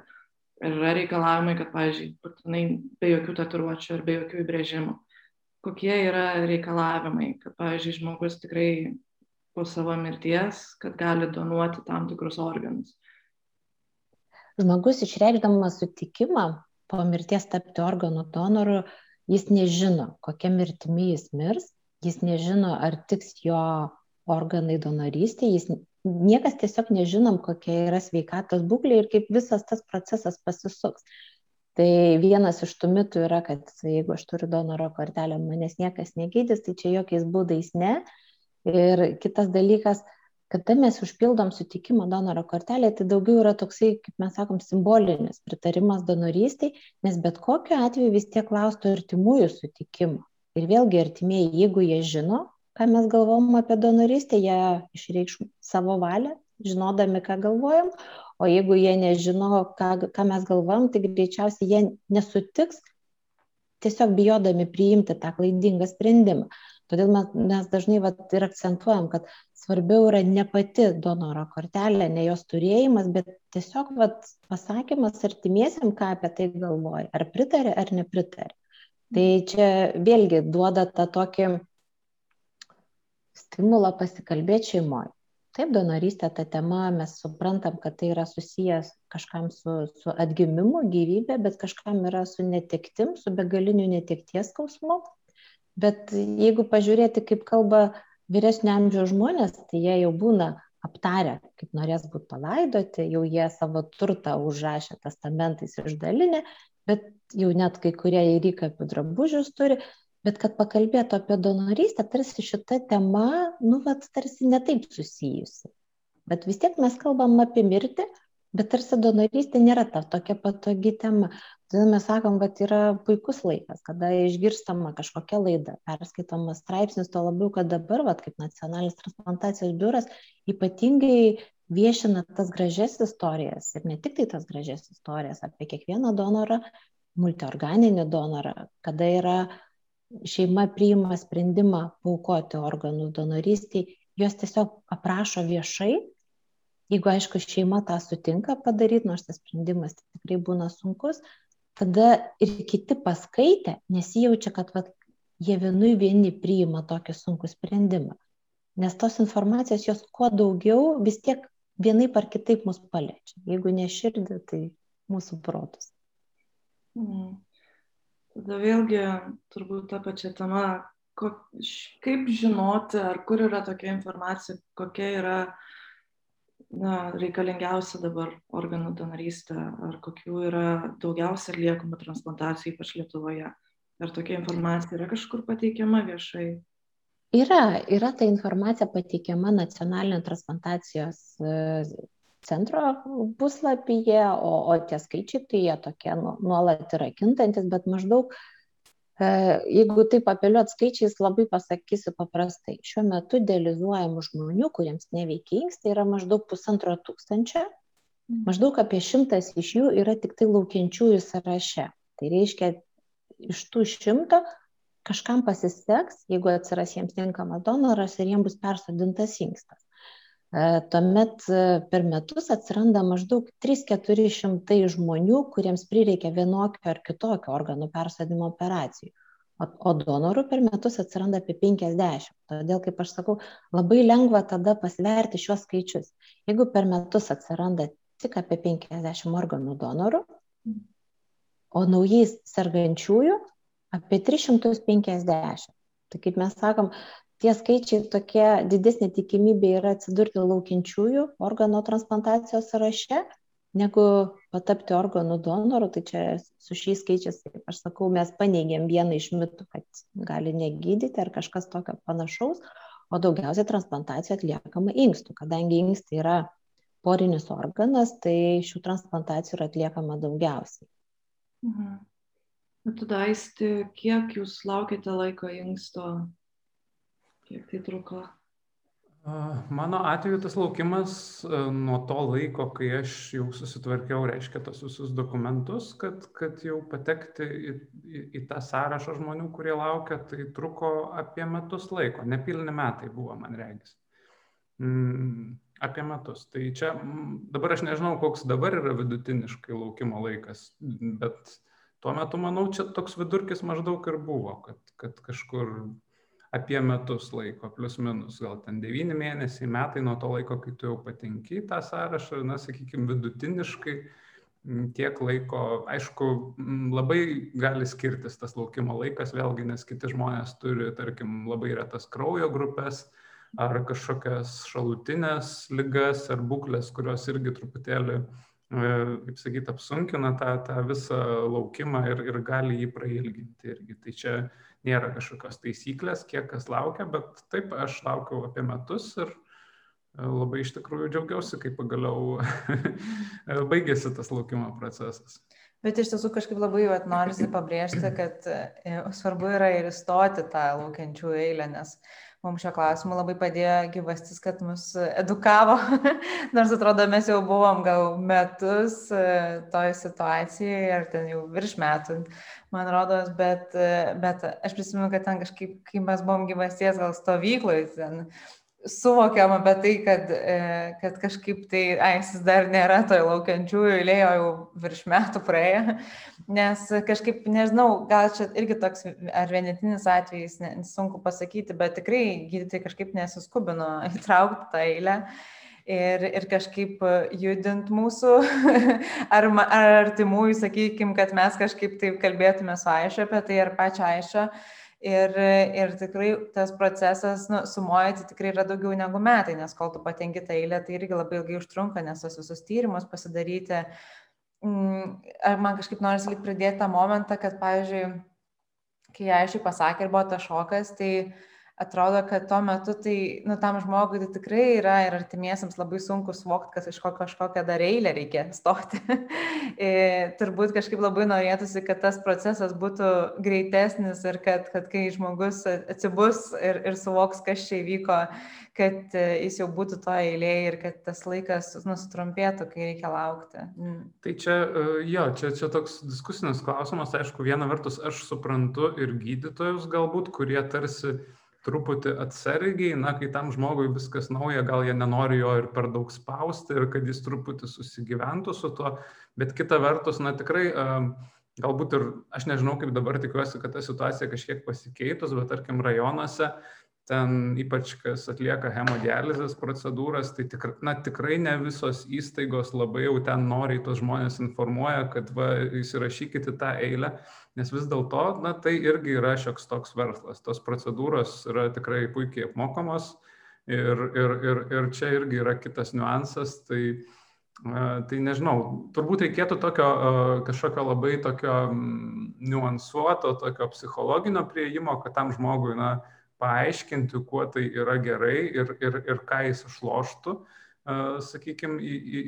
ir yra reikalavimai, kad, pavyzdžiui, būtinai be jokių tatuiruočių ir be jokių įbrėžimų. Kokie yra reikalavimai, kad, pavyzdžiui, žmogus tikrai po savo mirties, kad gali donuoti tam tikrus organus. Žmogus išreikšdamas sutikimą po mirties tapti organų donoru, jis nežino, kokia mirtimi jis mirs, jis nežino, ar tiks jo organai donorystė, jis niekas tiesiog nežinom, kokia yra sveikatos būklė ir kaip visas tas procesas pasisuks. Tai vienas iš tų mitų yra, kad jeigu aš turiu donoro kortelę, manęs niekas negydys, tai čia jokiais būdais ne. Ir kitas dalykas, kada mes užpildom sutikimo donoro kortelę, tai daugiau yra toksai, kaip mes sakom, simbolinis pritarimas donorystiai, nes bet kokiu atveju vis tiek klaustų artimųjų sutikimo. Ir vėlgi artimieji, jeigu jie žino, ką mes galvom apie donorystę, jie išreikš savo valią, žinodami, ką galvojam, o jeigu jie nežino, ką, ką mes galvom, tai greičiausiai jie nesutiks, tiesiog bijodami priimti tą klaidingą sprendimą. Todėl mes, mes dažnai vat, ir akcentuojam, kad svarbiau yra ne pati donoro kortelė, ne jos turėjimas, bet tiesiog vat, pasakymas artimiesiam, ką apie tai galvoja, ar pritarė ar nepritarė. Tai čia vėlgi duoda tą tokį stimulą pasikalbėti šeimoje. Taip, donorystė ta tema, mes suprantam, kad tai yra susijęs kažkam su, su atgimimu, gyvybė, bet kažkam yra su netektim, su begaliniu netekties skausmu. Bet jeigu pažiūrėti, kaip kalba vyresnio amžiaus žmonės, tai jie jau būna aptarę, kaip norės būti palaidoti, jau jie savo turtą užrašė testamentais išdalinę, bet jau net kai kurie ir įkapių drabužius turi, bet kad pakalbėtų apie donorystę, tarsi šita tema, nu, vat, tarsi netaip susijusi. Bet vis tiek mes kalbam apie mirtį, bet tarsi donorystė nėra ta tokia patogi tema. Todėl mes sakom, kad yra puikus laikas, kada išgirstama kažkokia laida, perskaitomas straipsnis, to labiau, kad dabar, vat, kaip nacionalinis transplantacijos biuras, ypatingai viešina tas gražias istorijas ir ne tik tai tas gražias istorijas apie kiekvieną donorą, multiorganinį donorą, kada yra šeima priima sprendimą paukoti organus donorystiai, juos tiesiog aprašo viešai Jeigu, aišku, šeima tą sutinka padaryti, nors tas sprendimas tikrai būna sunkus, tada ir kiti paskaitę nesijaučia, kad vat, jie vienui vieni priima tokį sunkų sprendimą. Nes tos informacijos jos kuo daugiau vis tiek vienaip ar kitaip mus paliečia. Jeigu ne širdį, tai mūsų protus. Mm. Tada vėlgi turbūt ta pačia tema, kaip žinoti, ar kur yra tokia informacija, kokia yra na, reikalingiausia dabar organų donorystė, ar kokių yra daugiausia atliekamų transplantacijų, ypač Lietuvoje. Ar tokia informacija yra kažkur pateikiama viešai? Yra, yra ta informacija pateikiama nacionalinio transplantacijos e, centro puslapyje, o, o tie skaičiai tai jie tokie nu, nuolat yra kintantis, bet maždaug E, jeigu taip apeliuot skaičiais, labai pasakysiu paprastai. Šiuo metu dializuojamų žmonių, kuriems neveikia inkstai, yra maždaug pusantro tūkstančio. Mhm. Maždaug apie šimtas iš jų yra tik tai laukiančiųjų sąraše. Tai reiškia, iš tų šimto kažkam pasiseks, jeigu atsiras jiems tinkamas donoras ir jiems bus persodintas inkstas. E, tuomet e, per metus atsiranda maždaug 3-400 žmonių, kuriems prireikia vienokio ar kitokio organų persodimo operacijų. O donorų per metus atsiranda apie 50. Todėl, kaip aš sakau, labai lengva tada pasverti šios skaičius. Jeigu per metus atsiranda tik apie 50 organų donorų, o naujais sergančiųjų apie 350. Tai kaip mes sakom, tie skaičiai tokie didesnė tikimybė yra atsidurti laukiančiųjų organo transplantacijos sąraše, negu patapti organų donoru. Tai čia su šiais skaičiais, kaip aš sakau, mes paneigėm vieną iš mitų, kad gali negydyti ar kažkas tokio panašaus, o daugiausiai transplantacijų atliekama inkstų, kadangi inkstai yra porinis organas, tai šių transplantacijų yra atliekama daugiausiai. Mhm. Tada aisti, kiek jūs laukite laiko inksto Kiek tai truko? Mano atveju tas laukimas nuo to laiko, kai aš jau susitvarkiau, reiškia tos visus dokumentus, kad, kad jau patekti į, į, į tą sąrašą žmonių, kurie laukia, tai truko apie metus laiko. Nepilni metai buvo, man regis. Mm, apie metus. Tai čia dabar aš nežinau, koks dabar yra vidutiniškai laukimo laikas, bet tuo metu, manau, čia toks vidurkis maždaug ir buvo, kad, kad kažkur apie metus laiko, plus minus, gal ten devyni mėnesiai, metai nuo to laiko, kai tu jau patenki į tą sąrašą, na, sakykime, vidutiniškai tiek laiko, aišku, labai gali skirtis tas laukimo laikas, vėlgi, nes kiti žmonės turi, tarkim, labai retas kraujo grupės ar kažkokias šalutinės lygas ar būklės, kurios irgi truputėlį, e, kaip sakyti, apsunkina tą, tą visą laukimą ir, ir gali jį prailginti irgi. Tai čia nėra kažkokios taisyklės, kiek kas laukia, bet taip aš laukiau apie metus ir e, labai iš tikrųjų džiaugiausi, kai pagaliau baigėsi tas laukimo procesas. Bet iš tiesų kažkaip labai jau norisi pabrėžti, kad e, svarbu yra ir įstoti tą laukiančių eilę, nes mums šio klausimu labai padėjo gyvastis, kad mus edukavo, nors atrodo mes jau buvom gal metus e, toj situacijai, ar ten jau virš metų, man rodos, bet, e, bet aš prisimenu, kad ten kažkaip, kai mes buvom gyvasties gal stovykloje, ten suvokiam apie tai, kad, e, kad kažkaip tai aisis dar nėra toj laukiančiųjų eilėje, jau virš metų praėjo, nes kažkaip, nežinau, gal čia irgi toks ar vienetinis atvejis, ne, sunku pasakyti, bet tikrai gydytojai kažkaip nesiskubino įtraukti tą eilę ir, ir kažkaip judint mūsų ar, ar artimųjų, sakykime, kad mes kažkaip taip kalbėtume su Aišė apie tai ar pačią Aišę Ir, ir tikrai tas procesas, nu, sumuojate, tikrai yra daugiau negu metai, nes kol tu patenki tą eilę, tai irgi labai ilgai užtrunka, nes tos visus tyrimus pasidaryti. Mm, ar man kažkaip norisi lik pridėti tą momentą, kad, pavyzdžiui, kai aiškiai pasakė ir buvo tas šokas, tai atrodo, kad tuo metu tai, nu, tam žmogui tai tikrai yra ir artimiesiams labai sunku suvokti, kad iš ko kažkokią dar eilę reikia stoti. Turbūt kažkaip labai norėtųsi, kad tas procesas būtų greitesnis ir kad, kad kai žmogus atsibus ir, ir suvoks, kas čia įvyko, kad e, jis jau būtų to eilėje ir kad tas laikas nusitrumpėtų, kai reikia laukti. Mm. Tai čia, e, jo, čia, čia toks diskusinis klausimas, aišku, viena vertus aš suprantu ir gydytojus galbūt, kurie tarsi truputį atsargiai, na, kai tam žmogui viskas nauja, gal jie nenori jo ir per daug spausti ir kad jis truputį susigyventų su tuo, bet kita vertus, na, tikrai galbūt ir aš nežinau, kaip dabar tikiuosi, kad ta situacija kažkiek pasikeitus, bet tarkim rajonuose ten ypač kas atlieka hemodializės procedūras, tai tikr, na, tikrai ne visos įstaigos labai jau ten noriai tos žmonės informuoja, kad va, įsirašykite tą eilę, nes vis dėlto, na, tai irgi yra šioks toks verslas. Tos procedūros yra tikrai puikiai apmokamos ir, ir, ir, ir čia irgi yra kitas niuansas. Tai, Tai nežinau, turbūt reikėtų tokio kažkokio labai tokio niuansuoto, tokio psichologinio prieimo, kad tam žmogui, na, paaiškinti, kuo tai yra gerai ir, ir, ir ką jis išloštų, sakykime,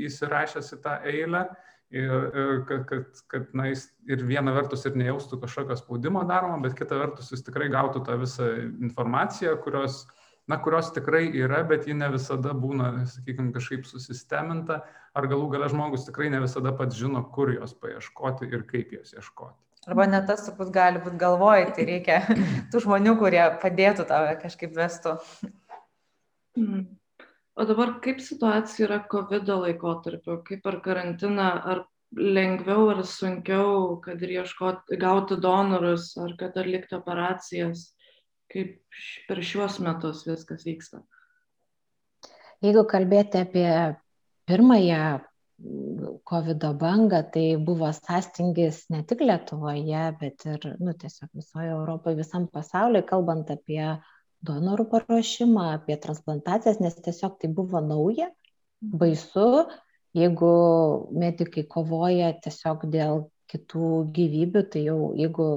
įsirašęs į tą eilę. Ir, ir kad, kad, kad na, jis ir viena vertus ir nejaustų kažkokio spaudimo daroma, bet kita vertus jis tikrai gautų tą visą informaciją, kurios, na, kurios tikrai yra, bet ji ne visada būna, sakykime, kažkaip susisteminta, ar galų gale žmogus tikrai ne visada pats žino, kur jos paieškoti ir kaip jos ieškoti. Arba net tas turbūt gali būti galvoj, tai reikia tų žmonių, kurie padėtų tave kažkaip vestų. Mm. O dabar kaip situacija yra COVID laikotarpiu, kaip per karantiną, ar lengviau ar sunkiau, kad ir ieškoti, gauti donorus, ar kad atlikti operacijas, kaip per šiuos metus viskas vyksta? Jeigu kalbėti apie pirmąją COVID bangą, tai buvo sąstingis ne tik Lietuvoje, bet ir nu, tiesiog visoje Europoje, visam pasaulyje, kalbant apie donorų paruošimą, apie transplantacijas, nes tiesiog tai buvo nauja, baisu, jeigu medikai kovoja tiesiog dėl kitų gyvybių, tai jau jeigu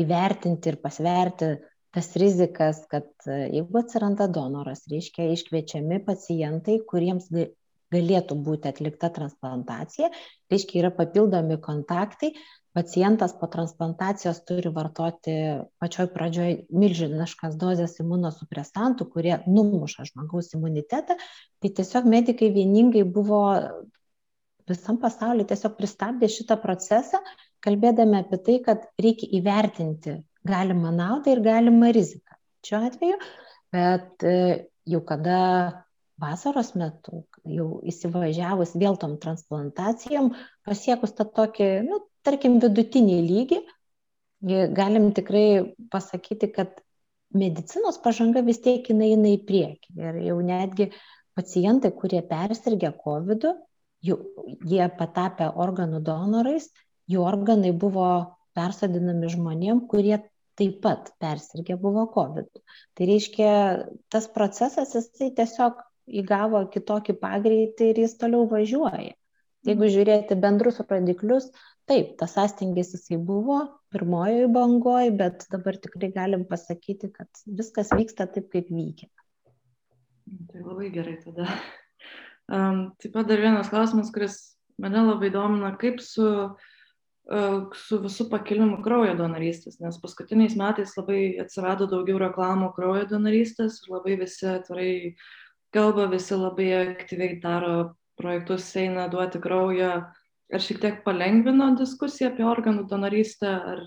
įvertinti ir pasverti tas rizikas, kad jeigu atsiranda donoras, reiškia iškviečiami pacientai, kuriems galėtų būti atlikta transplantacija, reiškia yra papildomi kontaktai, pacientas po transplantacijos turi vartoti pačioj pradžioj milžiniškas dozes imunosupresantų, kurie numuša žmogaus imunitetą, tai tiesiog medikai vieningai buvo visam pasauliu tiesiog pristabdė šitą procesą, kalbėdami apie tai, kad reikia įvertinti galimą naudą ir galimą riziką. Šiuo atveju, bet e, jau kada vasaros metu, jau įsivažiavus vėl tom transplantacijom, pasiekus tą tokį, nu, tarkim, vidutinį lygį, galim tikrai pasakyti, kad medicinos pažanga vis tiek jinai eina į priekį. Ir jau netgi pacientai, kurie persirgė COVID, jau, jie patapę organų donorais, jų organai buvo persodinami žmonėm, kurie taip pat persirgę buvo COVID. Tai reiškia, tas procesas jisai tiesiog įgavo kitokį pagreitį ir jis toliau važiuoja. Jeigu žiūrėti bendrus rodiklius, taip, tas sąstingis jisai buvo pirmojoje bangoje, bet dabar tikrai galim pasakyti, kad viskas vyksta taip, kaip vykia. Tai labai gerai tada. Um, taip pat dar vienas klausimas, kuris mane labai domina, kaip su, uh, su visų pakilimu kraujo donorystės, nes paskutiniais metais labai atsirado daugiau reklamų kraujo donorystės ir labai visi atvirai uh, kalba, visi labai aktyviai daro projektus, eina duoti kraują. Ar šiek tiek palengvino diskusiją apie organų donorystę, ar,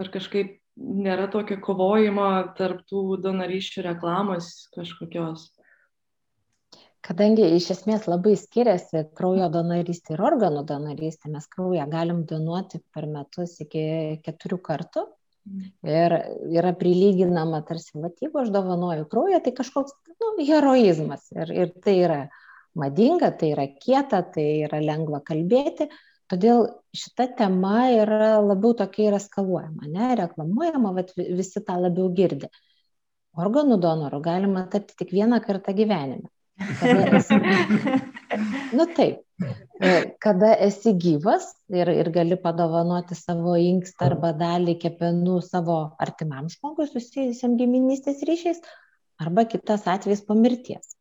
ar kažkaip nėra tokio kovojimo tarp tų donorysčių reklamos kažkokios? Kadangi iš esmės labai skiriasi kraujo donorystė ir organų donorystė, mes kraują galim donuoti per metus iki keturių kartų, Ir yra prilyginama tarsi, va, jeigu aš dovanoju kraują, tai kažkoks nu, heroizmas. Ir, ir tai yra madinga, tai yra kieta, tai yra lengva kalbėti. Todėl šita tema yra labiau tokia yra skaluojama, ne, reklamuojama, va, visi tą labiau girdi. Organų donorų galima tapti tik vieną kartą gyvenime. Esi... nu taip, e, kada esi gyvas ir, ir gali padovanoti savo inkstą arba dalį kepenų savo artimam žmogui susijusiam giminystės ryšiais, arba kitas atvejs po mirties,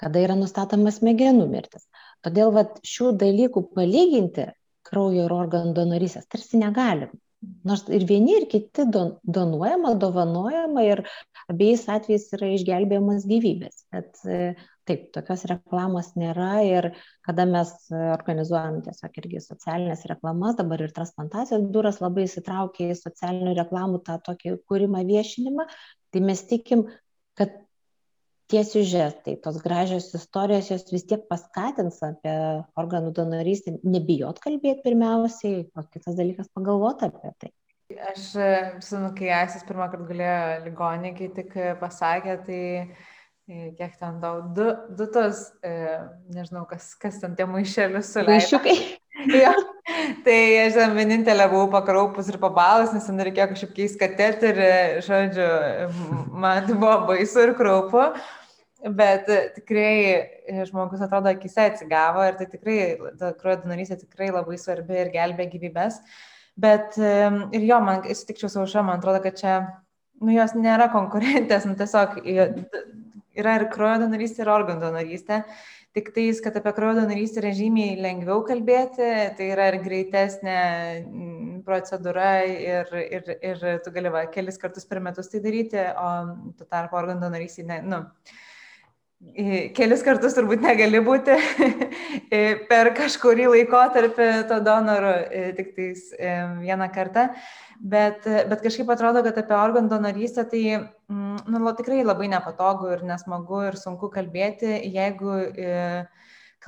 kada yra nustatomas smegenų mirtis. Todėl vat, šių dalykų palyginti kraujo ir organų donorysės tarsi negalim. Nors ir vieni, ir kiti don, donuojama, dovanojama ir abiejais atvejais yra išgelbėjamas gyvybės. Bet e, taip, tokios reklamos nėra ir kada mes organizuojam tiesiog irgi socialinės reklamas, dabar ir transplantacijos biuras labai įsitraukia į socialinių reklamų tą tokį kūrimą viešinimą, tai mes tikim, kad tie siužetai, tos gražios istorijos, jos vis tiek paskatins apie organų donorystę, nebijot kalbėti pirmiausiai, o kitas dalykas pagalvoti apie tai. aš, žinau, kai Aisis pirmą kartą galėjo ligonį, kai tik pasakė, tai kiek ten tau, du, du tos, e, nežinau, kas, kas ten tie maišelius suleido. Jo. Tai aš ten vienintelė buvau pakraupus ir pabalus, nes ten reikėjo kažkaip keisti kateterį, žodžiu, man tai buvo baisu ir kraupu. Bet tikrai žmogus atrodo akise atsigavo ir tai tikrai, ta kraujo donorystė tikrai labai svarbi ir gelbė gyvybės. Bet ir jo, man, sutikčiau su aušra, man atrodo, kad čia, nu, jos nėra konkurentės, nu, tiesiog yra ir kraujo donorystė, ir organų donorystė. Tik tais, kad apie kraujo donorystę yra žymiai lengviau kalbėti, tai yra ir greitesnė mm, procedūra ir, ir, ir tu gali va, kelis kartus per metus tai daryti, o tu tarp organų donorystė, ne, nu, kelis kartus turbūt negali būti per kažkurį laikotarpį to donoru, tik tais vieną kartą. Bet, bet kažkaip atrodo, kad apie organų donorystę tai mm, nu, tikrai labai nepatogu ir nesmagu ir sunku kalbėti, jeigu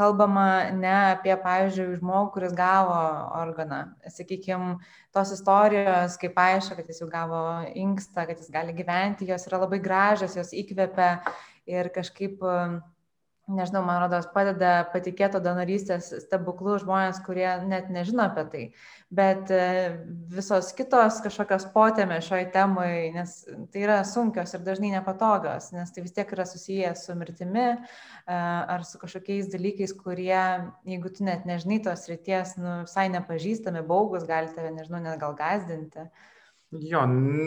kalbama ne apie, pavyzdžiui, žmogų, kuris gavo organą. Sakykime, tos istorijos, kaip aišku, kad jis jau gavo inkstą, kad jis gali gyventi, jos yra labai gražios, jos įkvepia ir kažkaip, nežinau, man rodos, padeda patikėto donorystės stebuklų žmonės, kurie net nežino apie tai. Bet e, visos kitos kažkokios potėmė šioj temai, nes tai yra sunkios ir dažnai nepatogios, nes tai vis tiek yra susijęs su mirtimi e, ar su kažkokiais dalykais, kurie, jeigu tu net nežinai tos ryties, nu, visai nepažįstami, baugus, gali tave, nežinau, net gal gazdinti. Uh, Jo,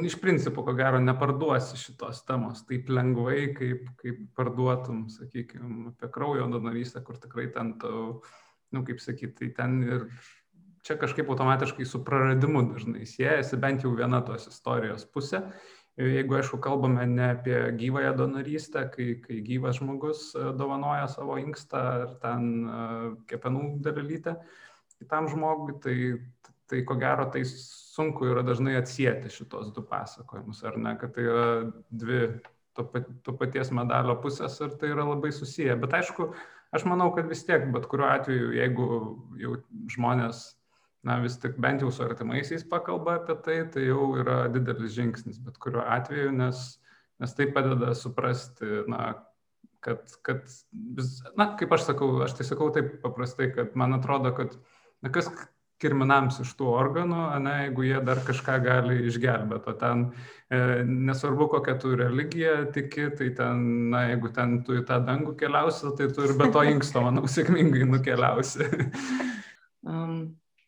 iš principo, ko gero, neparduosi šitos temos taip lengvai, kaip, kaip parduotum, sakykime, apie kraujo donorystę, kur tikrai ten na, nu, kaip sakyti, tai ten ir čia kažkaip automatiškai su praradimu dažnai siejasi bent jau viena tos istorijos pusė. Jeigu, aišku, kalbame ne apie gyvąją donorystę, kai, kai gyvas žmogus e, dovanoja savo inkstą ar ten uh, kepenų dalelytę kitam žmogui, tai, tai ko gero tai sunku yra dažnai atsijėti šitos du pasakojimus, ar ne, kad tai yra dvi to, to paties medalio pusės ir tai yra labai susiję. Bet aišku, aš manau, kad vis tiek, bet kuriuo atveju, jeigu jau žmonės, na vis tik bent jau su artimaisiais pakalba apie tai, tai jau yra didelis žingsnis, bet kuriuo atveju, nes, nes tai padeda suprasti, na, kad, kad na, kaip aš sakau, aš tai sakau taip paprastai, kad man atrodo, kad na, kas, kirminams iš tų organų, ne, jeigu jie dar kažką gali išgelbėti. O ten e, nesvarbu, kokią tu religiją tiki, tai ten, na, jeigu ten tu į tą dangų keliausi, tai tu ir be to inksto, manau, sėkmingai nukeliausi. um,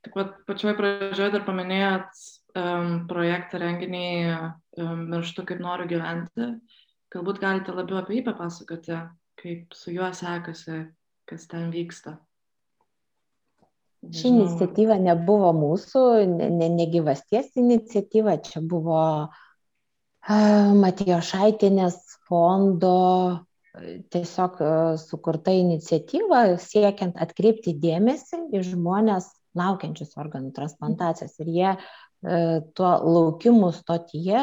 taip pat pačioj pradžioje dar paminėjot um, projektą renginį um, Mirštu kaip noriu gyventi. Galbūt galite labiau apie jį papasakoti, kaip su juo sekasi, kas ten vyksta. Ši iniciatyva nebuvo mūsų, negyvasties ne, ne iniciatyva, čia buvo Matijo Šaitinės fondo tiesiog sukurta iniciatyva siekiant atkreipti dėmesį į žmonės laukiančius organų transplantacijos. Ir jie tuo laukimu stotyje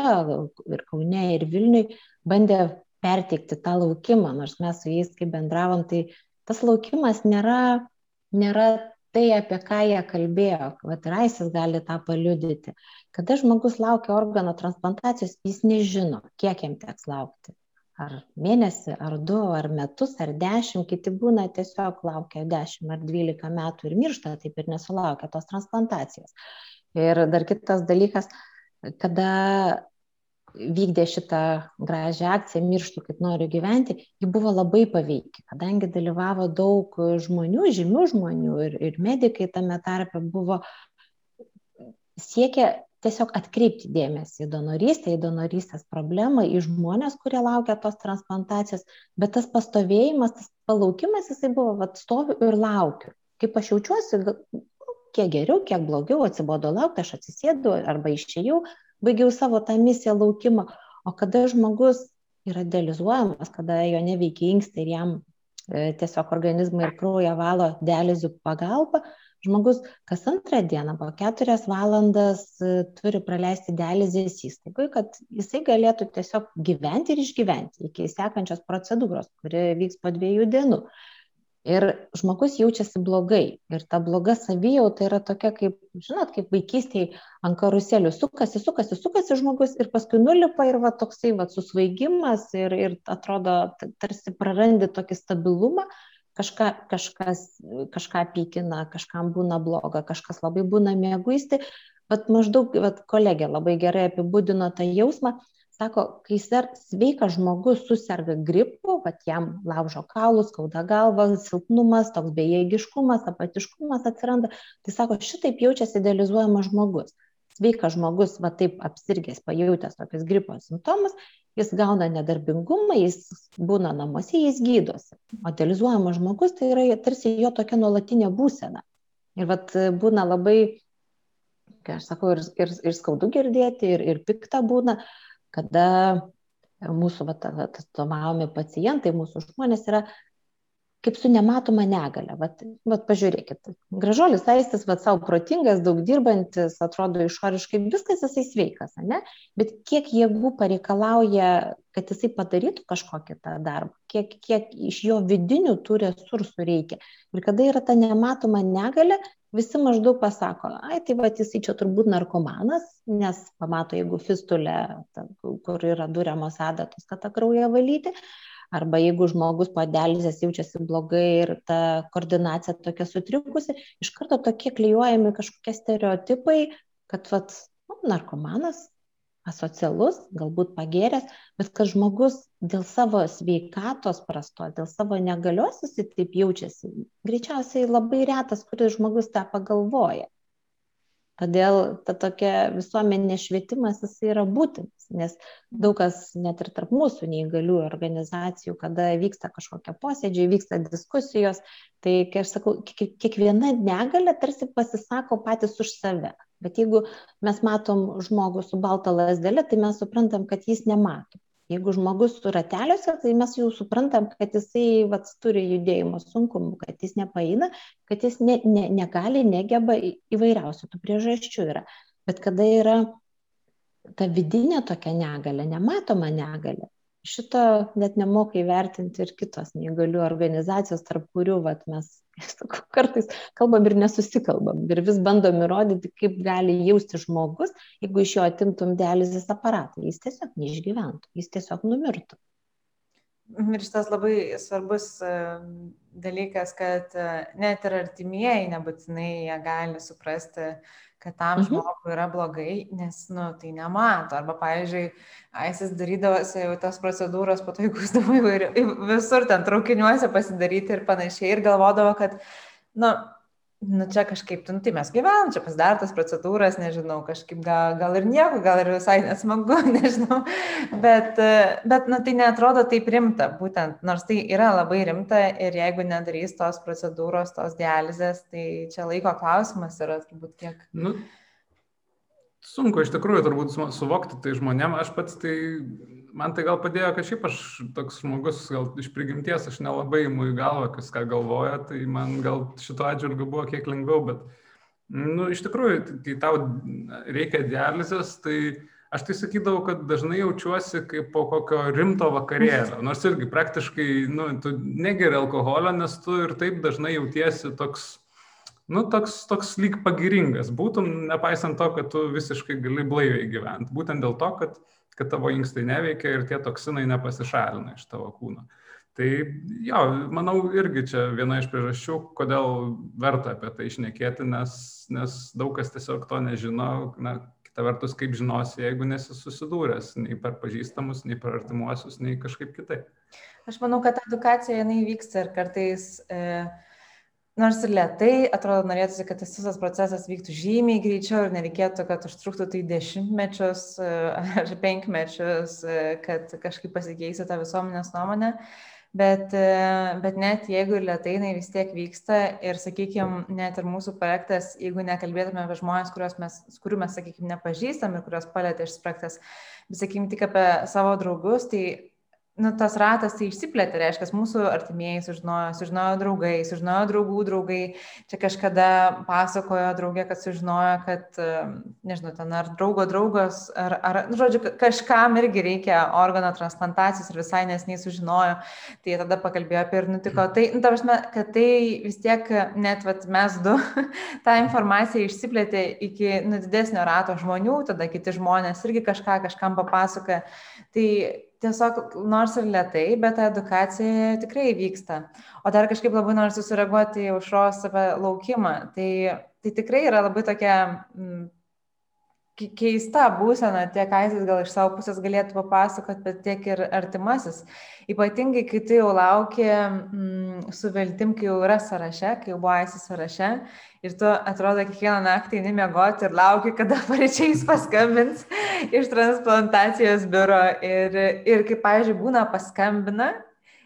ir Kaune, ir Vilniui bandė perteikti tą laukimą, nors mes su jais kaip bendravom, tai tas laukimas nėra, nėra tai, apie ką jie kalbėjo, vat Raisis gali tą paliudyti. Kada žmogus laukia organo transplantacijos, jis nežino, kiek jam teks laukti. Ar mėnesį, ar du, ar metus, ar dešimt, kiti būna tiesiog laukia dešimt ar dvylika metų ir miršta, taip ir nesulaukia tos transplantacijos. Ir dar kitas dalykas, kada vykdė šitą gražią akciją Mirštų kaip noriu gyventi, ji buvo labai paveiki, kadangi dalyvavo daug žmonių, žymių žmonių ir, ir medikai tame tarpe buvo siekia tiesiog atkreipti dėmesį į donorystę, į donorystės problemą, į žmonės, kurie laukia tos transplantacijos, bet tas pastovėjimas, tas palaukimas, jisai buvo, vad stoviu ir laukiu. Kaip aš jaučiuosi, kiek geriau, kiek blogiau, atsibodo laukti, aš atsisėdu arba išėjau, baigiau savo tą misiją laukimą. O kada žmogus yra dializuojamas, kada jo neveikia inkstai ir jam e, tiesiog organizmą ir kraują valo dializių pagalba, žmogus kas antrą dieną po keturias valandas e, turi praleisti dializės įstaigoje, kad jisai galėtų tiesiog gyventi ir išgyventi iki sekančios procedūros, kuri vyks po dviejų dienų. Ir žmogus jaučiasi blogai. Ir ta bloga savijauta yra tokia, kaip, žinot, kaip vaikystėje ant karuselių sukasi, sukasi, sukasi žmogus ir paskui nulipa ir va toksai va susvaigimas ir, ir atrodo, tarsi prarandi tokį stabilumą, kažką, kažkas, kažką pykina, kažkam būna bloga, kažkas labai būna mėguisti. Vat maždaug, vat kolegė labai gerai apibūdino tą jausmą, sako, kai ser, sveikas žmogus susirga gripu, kad jam laužo kaulus, skauda galva, silpnumas, toks bejėgiškumas, apatiškumas atsiranda, tai sako, šitaip jaučiasi idealizuojamas žmogus. Sveikas žmogus, va taip apsirgęs, pajutęs tokius gripo simptomus, jis gauna nedarbingumą, jis būna namuose, jis gydosi. O idealizuojamas žmogus tai yra tarsi jo tokia nuolatinė būsena. Ir vat būna labai, kai aš sakau, ir, ir, ir skaudu girdėti, ir, ir pikta būna, kada mūsų atstovavomi pacientai, mūsų žmonės yra kaip su nematoma negale. Vat, vat pažiūrėkit, gražuolis aistis, vat savo protingas, daug dirbantis, atrodo išoriškai viskas jisai sveikas, ne? bet kiek jėgų pareikalauja, kad jisai padarytų kažkokį tą darbą, kiek, kiek iš jo vidinių tų resursų reikia. Ir kada yra ta nematoma negale, visi maždaug pasako, ai, tai va, jisai čia turbūt narkomanas, nes pamato, jeigu fistulė, kur yra duriamos adatos, kad tą kraują valyti, arba jeigu žmogus po dializės jaučiasi blogai ir ta koordinacija tokia sutrikusi, iš karto tokie klyjuojami kažkokie stereotipai, kad vat, nu, narkomanas, asocialus, galbūt pagėręs, bet kad žmogus dėl savo sveikatos prastos, dėl savo negalios jisai taip jaučiasi, greičiausiai labai retas, kuris žmogus tą pagalvoja. Todėl ta tokia visuomenė švietimas jis yra būtinas, nes daug kas net ir tarp mūsų neįgalių organizacijų, kada vyksta kažkokie posėdžiai, vyksta diskusijos, tai, kai aš sakau, kiekviena negalė tarsi pasisako patys už save. Bet jeigu mes matom žmogų su balta lasdelė, tai mes suprantam, kad jis nemato. Jeigu žmogus su rateliuose, tai mes jau suprantam, kad jisai vat, turi judėjimo sunkumų, kad jis nepaina, kad jis ne, ne, negali, negeba įvairiausių tų priežasčių yra. Bet kada yra ta vidinė tokia negalė, nematoma negalė, šito net nemoka įvertinti ir kitos neįgalių organizacijos, tarp kurių vat, mes sakau, kartais kalbam ir nesusikalbam ir vis bandom įrodyti, kaip gali jausti žmogus, jeigu iš jo atimtum dializės aparatą. Jis tiesiog neišgyventų, jis tiesiog numirtų. Ir šitas labai svarbus dalykas, kad e, net ir artimieji nebūtinai jie gali suprasti, kad tam mhm. žmogui yra blogai, nes, nu, tai nemato. Arba, pavyzdžiui, Aisis darydavosi jau tas procedūros, po to įgūsdavo visur ten traukiniuose pasidaryti ir panašiai ir galvodavo, kad, nu, nu čia kažkaip, nu, tai mes gyvenam, čia pasidarė tas procedūras, nežinau, kažkaip gal, gal ir nieko, gal ir visai nesmagu, nežinau, bet, bet nu, tai netrodo taip rimta, būtent, nors tai yra labai rimta ir jeigu nedarys tos procedūros, tos dializės, tai čia laiko klausimas yra turbūt kiek. Nu, sunku iš tikrųjų turbūt suvokti tai žmonėm, aš pats tai man tai gal padėjo, kad šiaip aš toks žmogus, gal iš prigimties aš nelabai įimu į galvą, kas ką galvoja, tai man gal šito atžvilgiu buvo kiek lengviau, bet, nu, iš tikrųjų, kai tau reikia dializės, tai aš tai sakydavau, kad dažnai jaučiuosi kaip po kokio rimto vakarėlio, nors irgi praktiškai, nu, tu negeri alkoholio, nes tu ir taip dažnai jautiesi toks, nu, toks, toks lyg pagiringas, būtum, nepaisant to, kad tu visiškai gali blaiviai gyventi, būtent dėl to, kad kad tavo inkstai neveikia ir tie toksinai nepasišalina iš tavo kūno. Tai jo, manau, irgi čia viena iš priežasčių, kodėl verta apie tai išnekėti, nes, nes daug kas tiesiog to nežino. Na, kita vertus, kaip žinosi, jeigu nesi susidūręs nei per pažįstamus, nei per artimuosius, nei kažkaip kitaip. Aš manau, kad edukacija jinai vyksta ir kartais e, nors ir lietai, atrodo, norėtųsi, kad tas visas procesas vyktų žymiai greičiau ir nereikėtų, kad užtruktų tai dešimtmečius e, ar penkmečius, e, kad kažkaip pasikeistų tą visuomenės nuomonę. Bet, e, bet net jeigu ir lietai jinai vis tiek vyksta ir, sakykime, net ir mūsų projektas, jeigu nekalbėtume apie žmonės, mes, kurių mes, sakykime, nepažįstam ir kurios palėtė šis projektas, bet, sakykime, tik apie savo draugus, tai nu, tas ratas tai išsiplėtė, reiškia, mūsų artimieji sužinojo, sužinojo draugai, sužinojo draugų draugai. Čia kažkada pasakojo draugė, kad sužinojo, kad, nežinau, ten ar draugo draugas, ar, ar nu, žodžiu, kažkam irgi reikia organo transplantacijos ir visai nesnei sužinojo. Tai tada pakalbėjo apie ir nutiko. Tai, nu, ta prasme, kad tai vis tiek net vat, mes du tą informaciją išsiplėtė iki nu, didesnio rato žmonių, tada kiti žmonės irgi kažką kažkam papasakoja. Tai tiesiog nors ir lietai, bet ta edukacija tikrai vyksta. O dar kažkaip labai noriu susireaguoti į užros apie laukimą. Tai, tai tikrai yra labai tokia mm, keista būsena, tiek Aizis gal iš savo pusės galėtų papasakot, bet tiek ir artimasis. Ypatingai, kai tu jau lauki mm, su viltim, kai jau yra sąraše, kai jau buvo Aizis sąraše ir tu atrodo kiekvieną naktį nemiegoti ir lauki, kada pareičiais paskambins iš transplantacijos biuro. Ir, ir kaip, pavyzdžiui, būna paskambina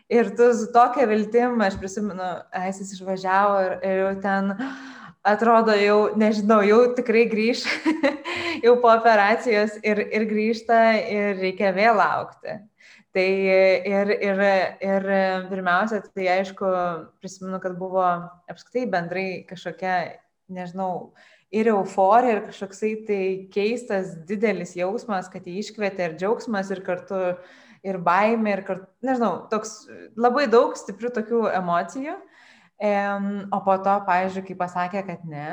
ir tu su tokia viltim, aš prisimenu, Aizis išvažiavo ir, ir jau ten atrodo jau, nežinau, jau tikrai grįž, jau po operacijos ir, ir grįžta ir reikia vėl laukti. Tai ir, ir, ir pirmiausia, tai aišku, prisimenu, kad buvo apskritai bendrai kažkokia, nežinau, ir euforija, ir kažkoksai tai keistas, didelis jausmas, kad jį iškvietė ir džiaugsmas, ir kartu ir baimė, ir kartu, nežinau, toks labai daug stiprių tokių emocijų. O po to, pavyzdžiui, kai pasakė, kad ne,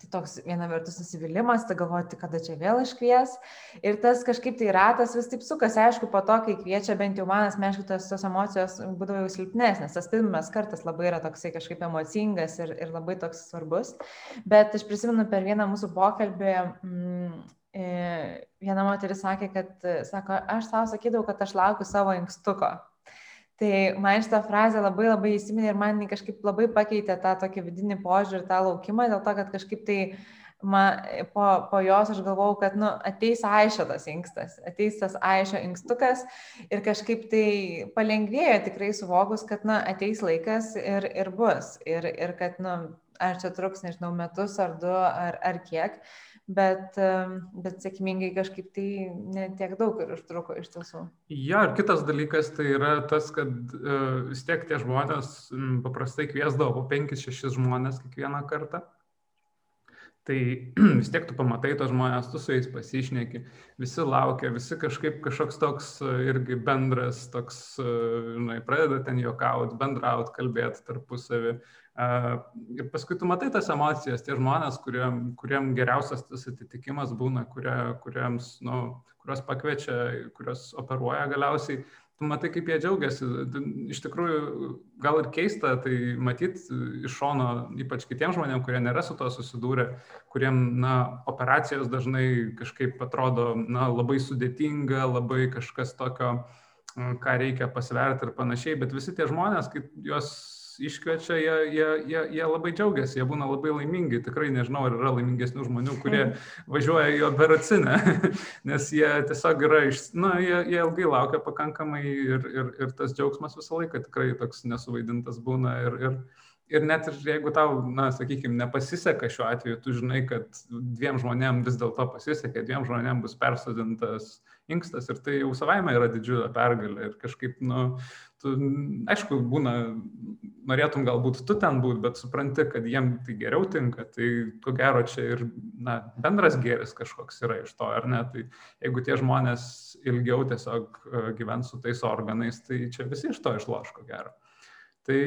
tai toks viena vertus nusivylimas, tai galvoti, kada čia vėl iškvies. Ir tas kažkaip tai ratas vis taip sukasi, aišku, po to, kai kviečia, bent jau man asmeniškai tos, tos emocijos būdavo jau silpnesnės. Tas pirmas kartas labai yra toksai kažkaip emocingas ir, ir labai toks svarbus. Bet aš prisimenu per vieną mūsų pokalbį. Mm, e, Viena moteris sakė, kad, sako, aš savo sakydavau, kad aš laukiu savo inkstuko. Tai man šitą frazę labai labai įsiminė ir man kažkaip labai pakeitė tą tokį vidinį požiūrį, tą laukimą, dėl to, kad kažkaip tai man, po, po jos aš galvojau, kad nu, ateis aišio tas inkstas, ateis tas aišio inkstukas ir kažkaip tai palengvėjo tikrai suvokus, kad na, ateis laikas ir, ir bus. Ir, ir kad, nu, ar čia truks, nežinau, metus ar du ar, ar kiek bet, bet sėkmingai kažkaip tai netiek daug ir užtruko iš tiesų. Ja, ir kitas dalykas tai yra tas, kad uh, vis tiek tie žmonės paprastai kviesdavo po 5-6 žmonės kiekvieną kartą. Tai vis tiek tu pamatai tos žmonės, tu su jais pasišneki, visi laukia, visi kažkaip kažkoks toks e, irgi bendras, toks, e, žinai, pradeda ten juokauti, bendrauti, kalbėti tarpusavį. Uh, Ir paskui tu matai tas emocijas, tie žmonės, kuriem, kuriem geriausias tas atitikimas būna, kurie, kuriems, nu, kurios pakviečia, kurios operuoja galiausiai, tu matai, kaip jie džiaugiasi. Iš tikrųjų, gal ir keista, tai matyt iš šono, ypač kitiems žmonėms, kurie nėra su to susidūrę, kuriem, na, operacijos dažnai kažkaip atrodo, na, labai sudėtinga, labai kažkas tokio, ką reikia pasverti ir panašiai, bet visi tie žmonės, kai juos iškviečia, jie, jie, jie, jie labai džiaugiasi, jie būna labai laimingi. Tikrai nežinau, ar yra laimingesnių žmonių, kurie važiuoja į operacinę, nes jie tiesiog yra, iš, na, jie, jie ilgai laukia pakankamai ir, ir, ir tas džiaugsmas visą laiką tikrai toks nesuvaidintas būna. Ir, ir, ir net ir jeigu tau, na, sakykime, nepasiseka šiuo atveju, tu žinai, kad dviem žmonėm vis dėlto pasisekė, dviem žmonėm bus persodintas inkstas ir tai jau savaime yra didžiulė pergalė ir kažkaip, nu, tu, aišku, būna, norėtum galbūt tu ten būt, bet supranti, kad jiem tai geriau tinka, tai ko gero čia ir, na, bendras gėris kažkoks yra iš to, ar ne, tai jeigu tie žmonės ilgiau tiesiog e, gyvens su tais organais, tai čia visi iš to išloš, ko gero. Tai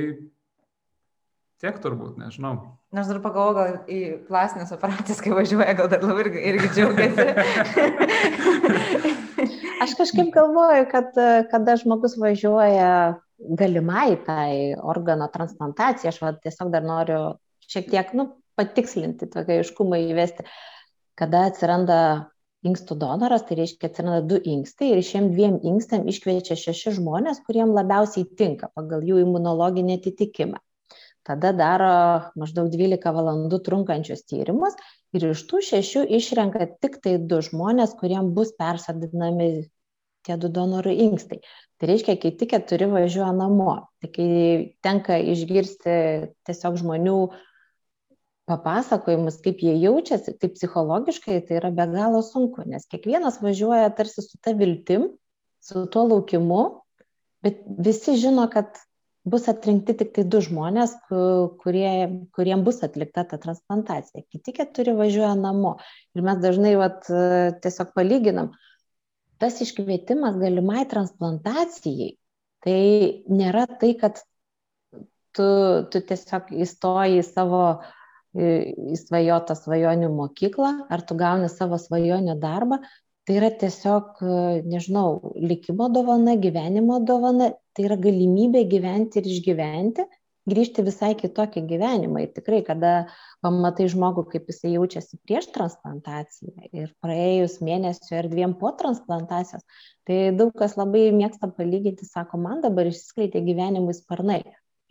Tiek turbūt, nežinau. Aš dar pagalvoju, gal į plastinės operacijas, kai važiuoja, gal dar labai irgi, irgi džiaugiasi. Aš kažkaip galvoju, kad kada žmogus važiuoja galimai tai organo transplantacijai, aš va, tiesiog dar noriu šiek tiek nu, patikslinti, tokį aiškumą įvesti, kada atsiranda inkstų donoras, tai reiškia atsiranda du inkstai ir šiem dviem inkstam iškviečia šeši žmonės, kuriem labiausiai tinka pagal jų imunologinį atitikimą. Tada daro maždaug 12 valandų trunkančius tyrimus ir iš tų šešių išrenka tik tai du žmonės, kuriem bus persadinami tie du donorų inkstai. Tai reiškia, kai tik keturi važiuoja namo, tai kai tenka išgirsti tiesiog žmonių papasakojimus, kaip jie jaučiasi, tai psichologiškai tai yra be galo sunku, nes kiekvienas važiuoja tarsi su ta viltim, su tuo laukimu, bet visi žino, kad bus atrinkti tik tai du žmonės, kurie, kuriem bus atlikta ta transplantacija. Kiti keturi važiuoja namo. Ir mes dažnai vat, tiesiog palyginam, tas iškvietimas galimai transplantacijai, tai nėra tai, kad tu, tu tiesiog įstoji į savo įsvajotą svajonių mokyklą, ar tu gauni savo svajonių darbą, tai yra tiesiog, nežinau, likimo dovana, gyvenimo dovana, tai yra galimybė gyventi ir išgyventi, grįžti visai kitokį gyvenimą. Ir tikrai, kada pamatai žmogų, kaip jisai jaučiasi prieš transplantaciją ir praėjus mėnesio ir dviem po transplantacijos, tai daug kas labai mėgsta palyginti, sako, man dabar išsiskleidė gyvenimui sparnai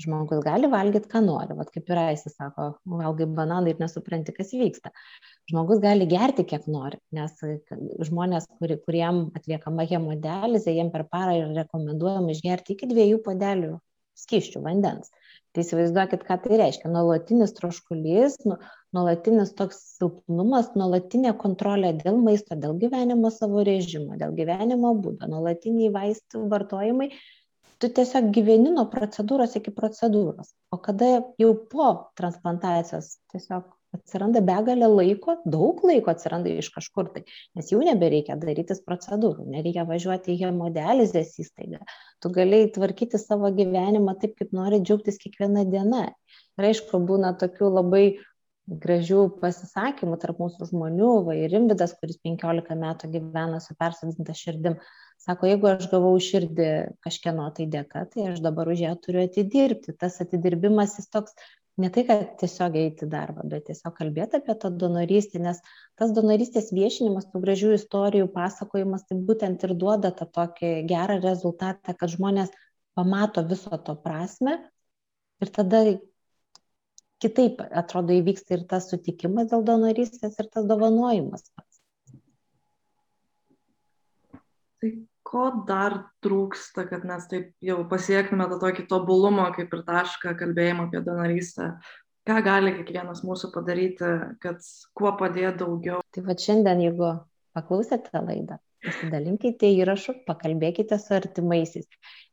žmogus gali valgyti, ką nori, vat kaip ir Aisi sako, valgai bananą ir nesupranti, kas vyksta. Žmogus gali gerti, kiek nori, nes žmonės, kuri, kuriem atliekama hemodializė, jiem per parą yra rekomenduojama išgerti iki dviejų podelių skyščių vandens. Tai įsivaizduokit, ką tai reiškia. Nuolatinis troškulys, nu, nuolatinis toks silpnumas, nuolatinė kontrolė dėl maisto, dėl gyvenimo savo režimo, dėl gyvenimo būdo, nuolatiniai vaistų vartojimai tu tiesiog gyveni nuo procedūros iki procedūros. O kada jau po transplantacijos tiesiog atsiranda begalė laiko, daug laiko atsiranda iš kažkur tai, nes jau nebereikia darytis procedūrų, nereikia važiuoti į hemodializės įstaigą, tu galėjai tvarkyti savo gyvenimą taip, kaip nori džiaugtis kiekvieną dieną. Ir aišku, būna tokių labai gražių pasisakymų tarp mūsų žmonių, va ir Rimvidas, kuris 15 metų gyvena su persodinta širdim, Sako, jeigu aš gavau širdį kažkieno tai dėka, tai aš dabar už ją turiu atidirbti. Tas atidirbimas jis toks ne tai, kad tiesiog eiti darbą, bet tiesiog kalbėti apie tą donorystę, nes tas donorystės viešinimas, tų gražių istorijų pasakojimas, tai būtent ir duoda tą tokį gerą rezultatą, kad žmonės pamato viso to prasme ir tada kitaip atrodo įvyksta ir tas sutikimas dėl donorystės ir tas dovanojimas pats. Tai ko dar trūksta, kad mes taip jau pasiektume tą tokį tobulumą, kaip ir tašką kalbėjimo apie donorystę. Ką gali kiekvienas mūsų padaryti, kad kuo padėtų daugiau. Tai va šiandien, jeigu paklausėte laidą, pasidalinkite įrašu, pakalbėkite su artimaisiais.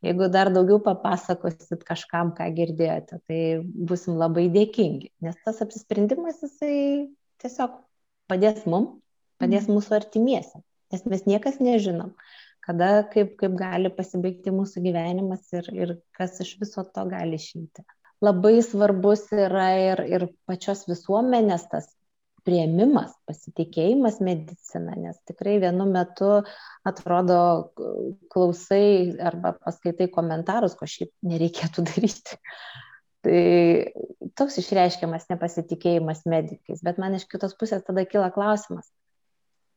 Jeigu dar daugiau papasakosit kažkam, ką girdėjote, tai busim labai dėkingi, nes tas apsisprendimas jisai tiesiog padės mum, padės mhm. mūsų artimiesiam, nes mes niekas nežinom kada, kaip, kaip gali pasibaigti mūsų gyvenimas ir, ir kas iš viso to gali išeiti. Labai svarbus yra ir, ir pačios visuomenės tas prieimimas, pasitikėjimas medicina, nes tikrai vienu metu atrodo klausai arba paskaitai komentarus, ko šiaip nereikėtų daryti. Tai toks išreiškiamas nepasitikėjimas medikais, bet man iš kitos pusės tada kyla klausimas,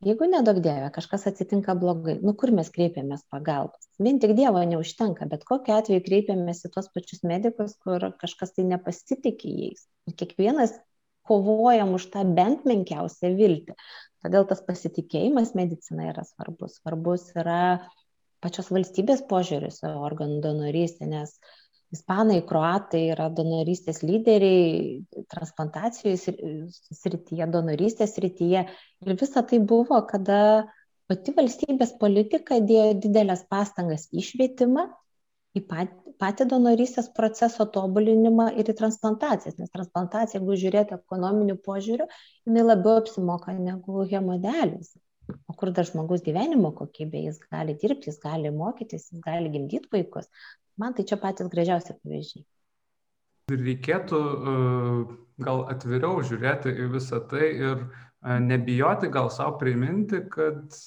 Jeigu nedaug dievė, kažkas atsitinka blogai, nu kur mes kreipiamės pagalbos? Vien tik Dievo neužtenka, bet kokiu atveju kreipiamės į tuos pačius medikus, kur kažkas tai nepasitikė jais. Ir kiekvienas kovojam už tą bent menkiausią viltį. Todėl tas pasitikėjimas medicina yra svarbus. Svarbus yra pačios valstybės požiūris į organų donorystę, nes ispanai, kroatai yra donorystės lyderiai transplantacijų srityje, donorystės srityje. Ir visa tai buvo, kada pati valstybės politika dėjo didelės pastangas į švietimą, į patį, patį donorystės proceso tobulinimą ir į transplantacijas, nes transplantacija, jeigu žiūrėti ekonominiu požiūriu, jinai labiau apsimoka negu hemodializė. O kur dar žmogus gyvenimo kokybė, jis gali dirbti, jis gali mokytis, jis gali gimdyti vaikus. Man tai čia patys gražiausi pavyzdžiai. Reikėtų gal atviriau žiūrėti į visą tai ir nebijoti gal savo priminti, kad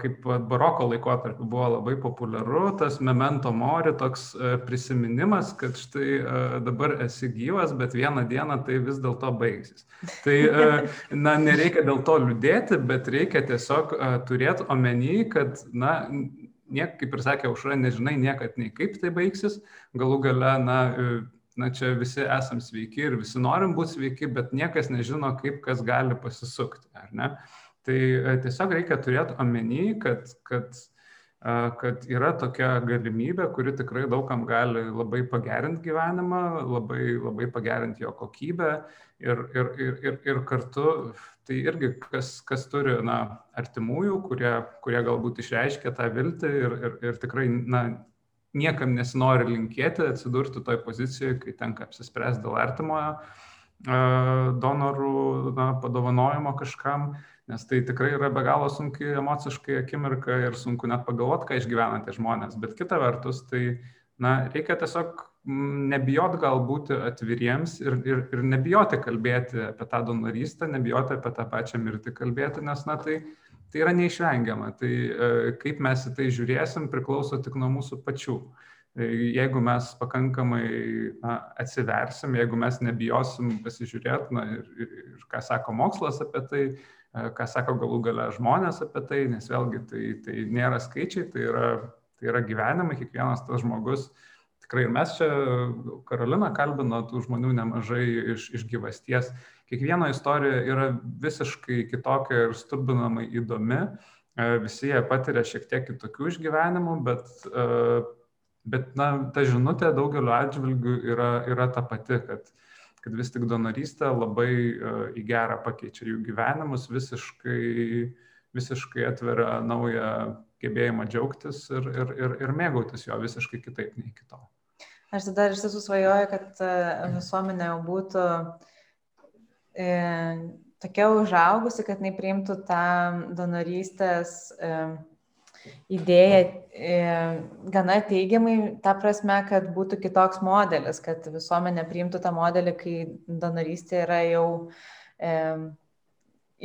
kaip baroko laikotarpiu buvo labai populiaru, tas memento mori, toks prisiminimas, kad štai dabar esi gyvas, bet vieną dieną tai vis dėlto baigsis. Tai, na, nereikia dėl to liūdėti, bet reikia tiesiog turėti omeny, kad, na, niek, kaip ir sakė Aušra, nežinai niekad nei kaip tai baigsis, galų gale, na, e, na, čia visi esam sveiki ir visi norim būti sveiki, bet niekas nežino, kaip kas gali pasisukti, ar ne? Tai e, tiesiog reikia turėti omeny, kad, kad kad yra tokia galimybė, kuri tikrai daugam gali labai pagerinti gyvenimą, labai, labai pagerinti jo kokybę ir, ir, ir, ir, ir kartu tai irgi kas, kas turi na, artimųjų, kurie, kurie galbūt išreiškia tą viltį ir, ir, ir tikrai na, niekam nesinori linkėti atsidurti toj pozicijoje, kai tenka apsispręsti dėl artimojo donorų na, padovanojimo kažkam nes tai tikrai yra be galo sunki emociškai akimirka ir sunku net pagalvoti, ką išgyvena tie žmonės. Bet kita vertus, tai na, reikia tiesiog nebijot gal būti atviriems ir, ir, ir nebijoti kalbėti apie tą donorystę, nebijoti apie tą pačią mirtį kalbėti, nes na, tai, tai yra neišvengiama. Tai e, kaip mes į tai žiūrėsim priklauso tik nuo mūsų pačių. E, jeigu mes pakankamai na, atsiversim, jeigu mes nebijosim pasižiūrėti na, ir, ir, ir ką sako mokslas apie tai, E, ką sako galų gale žmonės apie tai, nes vėlgi tai, tai nėra skaičiai, tai yra, tai yra gyvenimai, kiekvienas tas žmogus. Tikrai ir mes čia, Karolina kalbino tų žmonių nemažai iš, iš gyvasties. Kiekvieno istorija yra visiškai kitokia ir stubinamai įdomi. E, visi jie patiria šiek tiek kitokių išgyvenimų, bet, e, bet na, ta žinutė daugeliu atžvilgių yra, yra ta pati, kad kad vis tik donorystė labai e, į gerą pakeičia jų gyvenimus, visiškai, visiškai atveria naują gebėjimą džiaugtis ir, ir, ir, ir mėgautis jo visiškai kitaip nei iki tol. Aš tada iš tiesų svajoju, kad e, visuomenė jau būtų e, tokia užaugusi, kad nepriimtų tą donorystės e, idėją e, gana teigiamai, ta prasme, kad būtų kitoks modelis, kad visuomenė priimtų tą modelį, kai donorystė yra jau, e,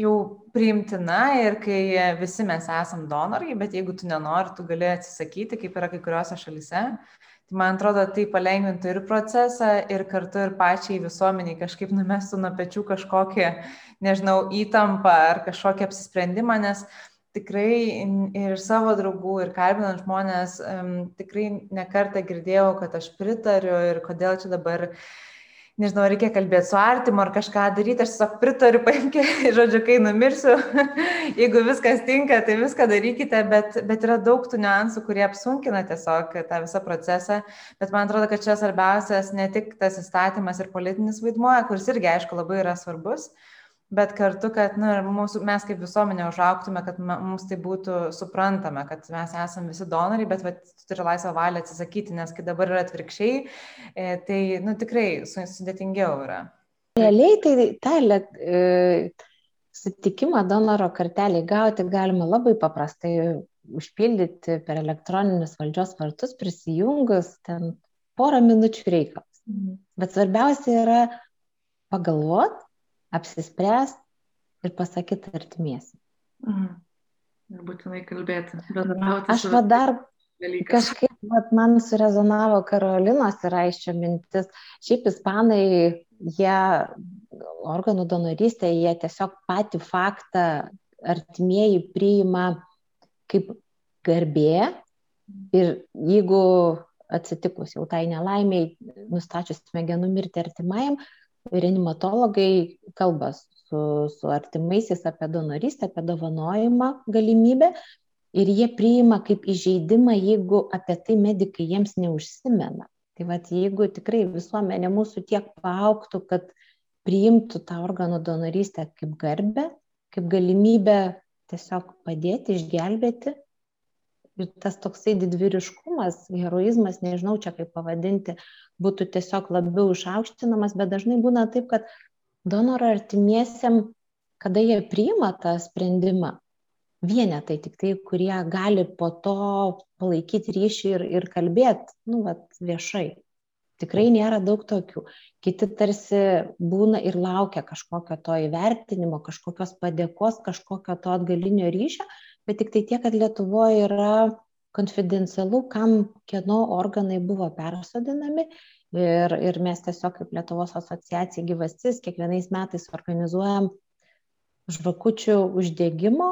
jau priimtina ir kai visi mes esam donorai, bet jeigu tu nenori, tu gali atsisakyti, kaip yra kai kuriuose šalise. Tai man atrodo, tai palengvintų ir procesą, ir kartu ir pačiai visuomeniai kažkaip numestų nuo pečių kažkokią, nežinau, įtampą ar kažkokį apsisprendimą, nes tikrai ir savo draugų, ir kalbinant žmonės, um, tikrai nekartą girdėjau, kad aš pritariu ir kodėl čia dabar, nežinau, reikia kalbėti su artimu ar kažką daryti, aš tiesiog pritariu, paimkite, žodžiu, kai numirsiu, jeigu viskas tinka, tai viską darykite, bet, bet yra daug tų niuansų, kurie apsunkina tiesiog tą visą procesą, bet man atrodo, kad čia svarbiausias ne tik tas įstatymas ir politinis vaidmuo, kuris irgi, aišku, labai yra svarbus, bet kartu, kad nu, mūsų, mes kaip visuomenė užauktume, kad mums tai būtų suprantama, kad mes esame visi donoriai, bet vat, tu turi laisvą valią atsisakyti, nes kai dabar yra atvirkščiai, e, tai nu, tikrai sudėtingiau yra. Realiai tai tą e, sutikimą donoro kartelį gauti galima labai paprastai užpildyti per elektroninius valdžios vartus, prisijungus ten porą minučių reikalas. Mhm. Bet svarbiausia yra pagalvoti, apsispręst ir pasakyti artimiesi. Mhm. Ir būtinai kalbėti. Aš va dar dalykas. kažkaip vat, man surezonavo Karolinos ir aiščia mintis. Šiaip ispanai, jie organų donorystė, jie tiesiog patį faktą artimieji priima kaip garbė ir jeigu atsitikus jau tai nelaimiai, nustačius smegenų mirti artimajam, reanimatologai kalba su, su artimaisiais apie donorystę, apie dovanojimą galimybę ir jie priima kaip įžeidimą, jeigu apie tai medikai jiems neužsimena. Tai vad, jeigu tikrai visuomenė mūsų tiek paauktų, kad priimtų tą organų donorystę kaip garbę, kaip galimybę tiesiog padėti, išgelbėti, ir tas toksai didvyriškumas, heroizmas, nežinau čia kaip pavadinti, būtų tiesiog labiau išaukštinamas, bet dažnai būna taip, kad donoro artimiesiam, kada jie priima tą sprendimą, vienetai tik tai, kurie gali po to palaikyti ryšį ir, ir kalbėti, nu, vat, viešai. Tikrai nėra daug tokių. Kiti tarsi būna ir laukia kažkokio to įvertinimo, kažkokios padėkos, kažkokio to atgalinio ryšio, bet tik tai tiek, kad Lietuvoje yra konfidencialu, kam kieno organai buvo persodinami. Ir, ir mes tiesiog kaip Lietuvos asociacija gyvastis kiekvienais metais organizuojam žvakučių uždėgymo,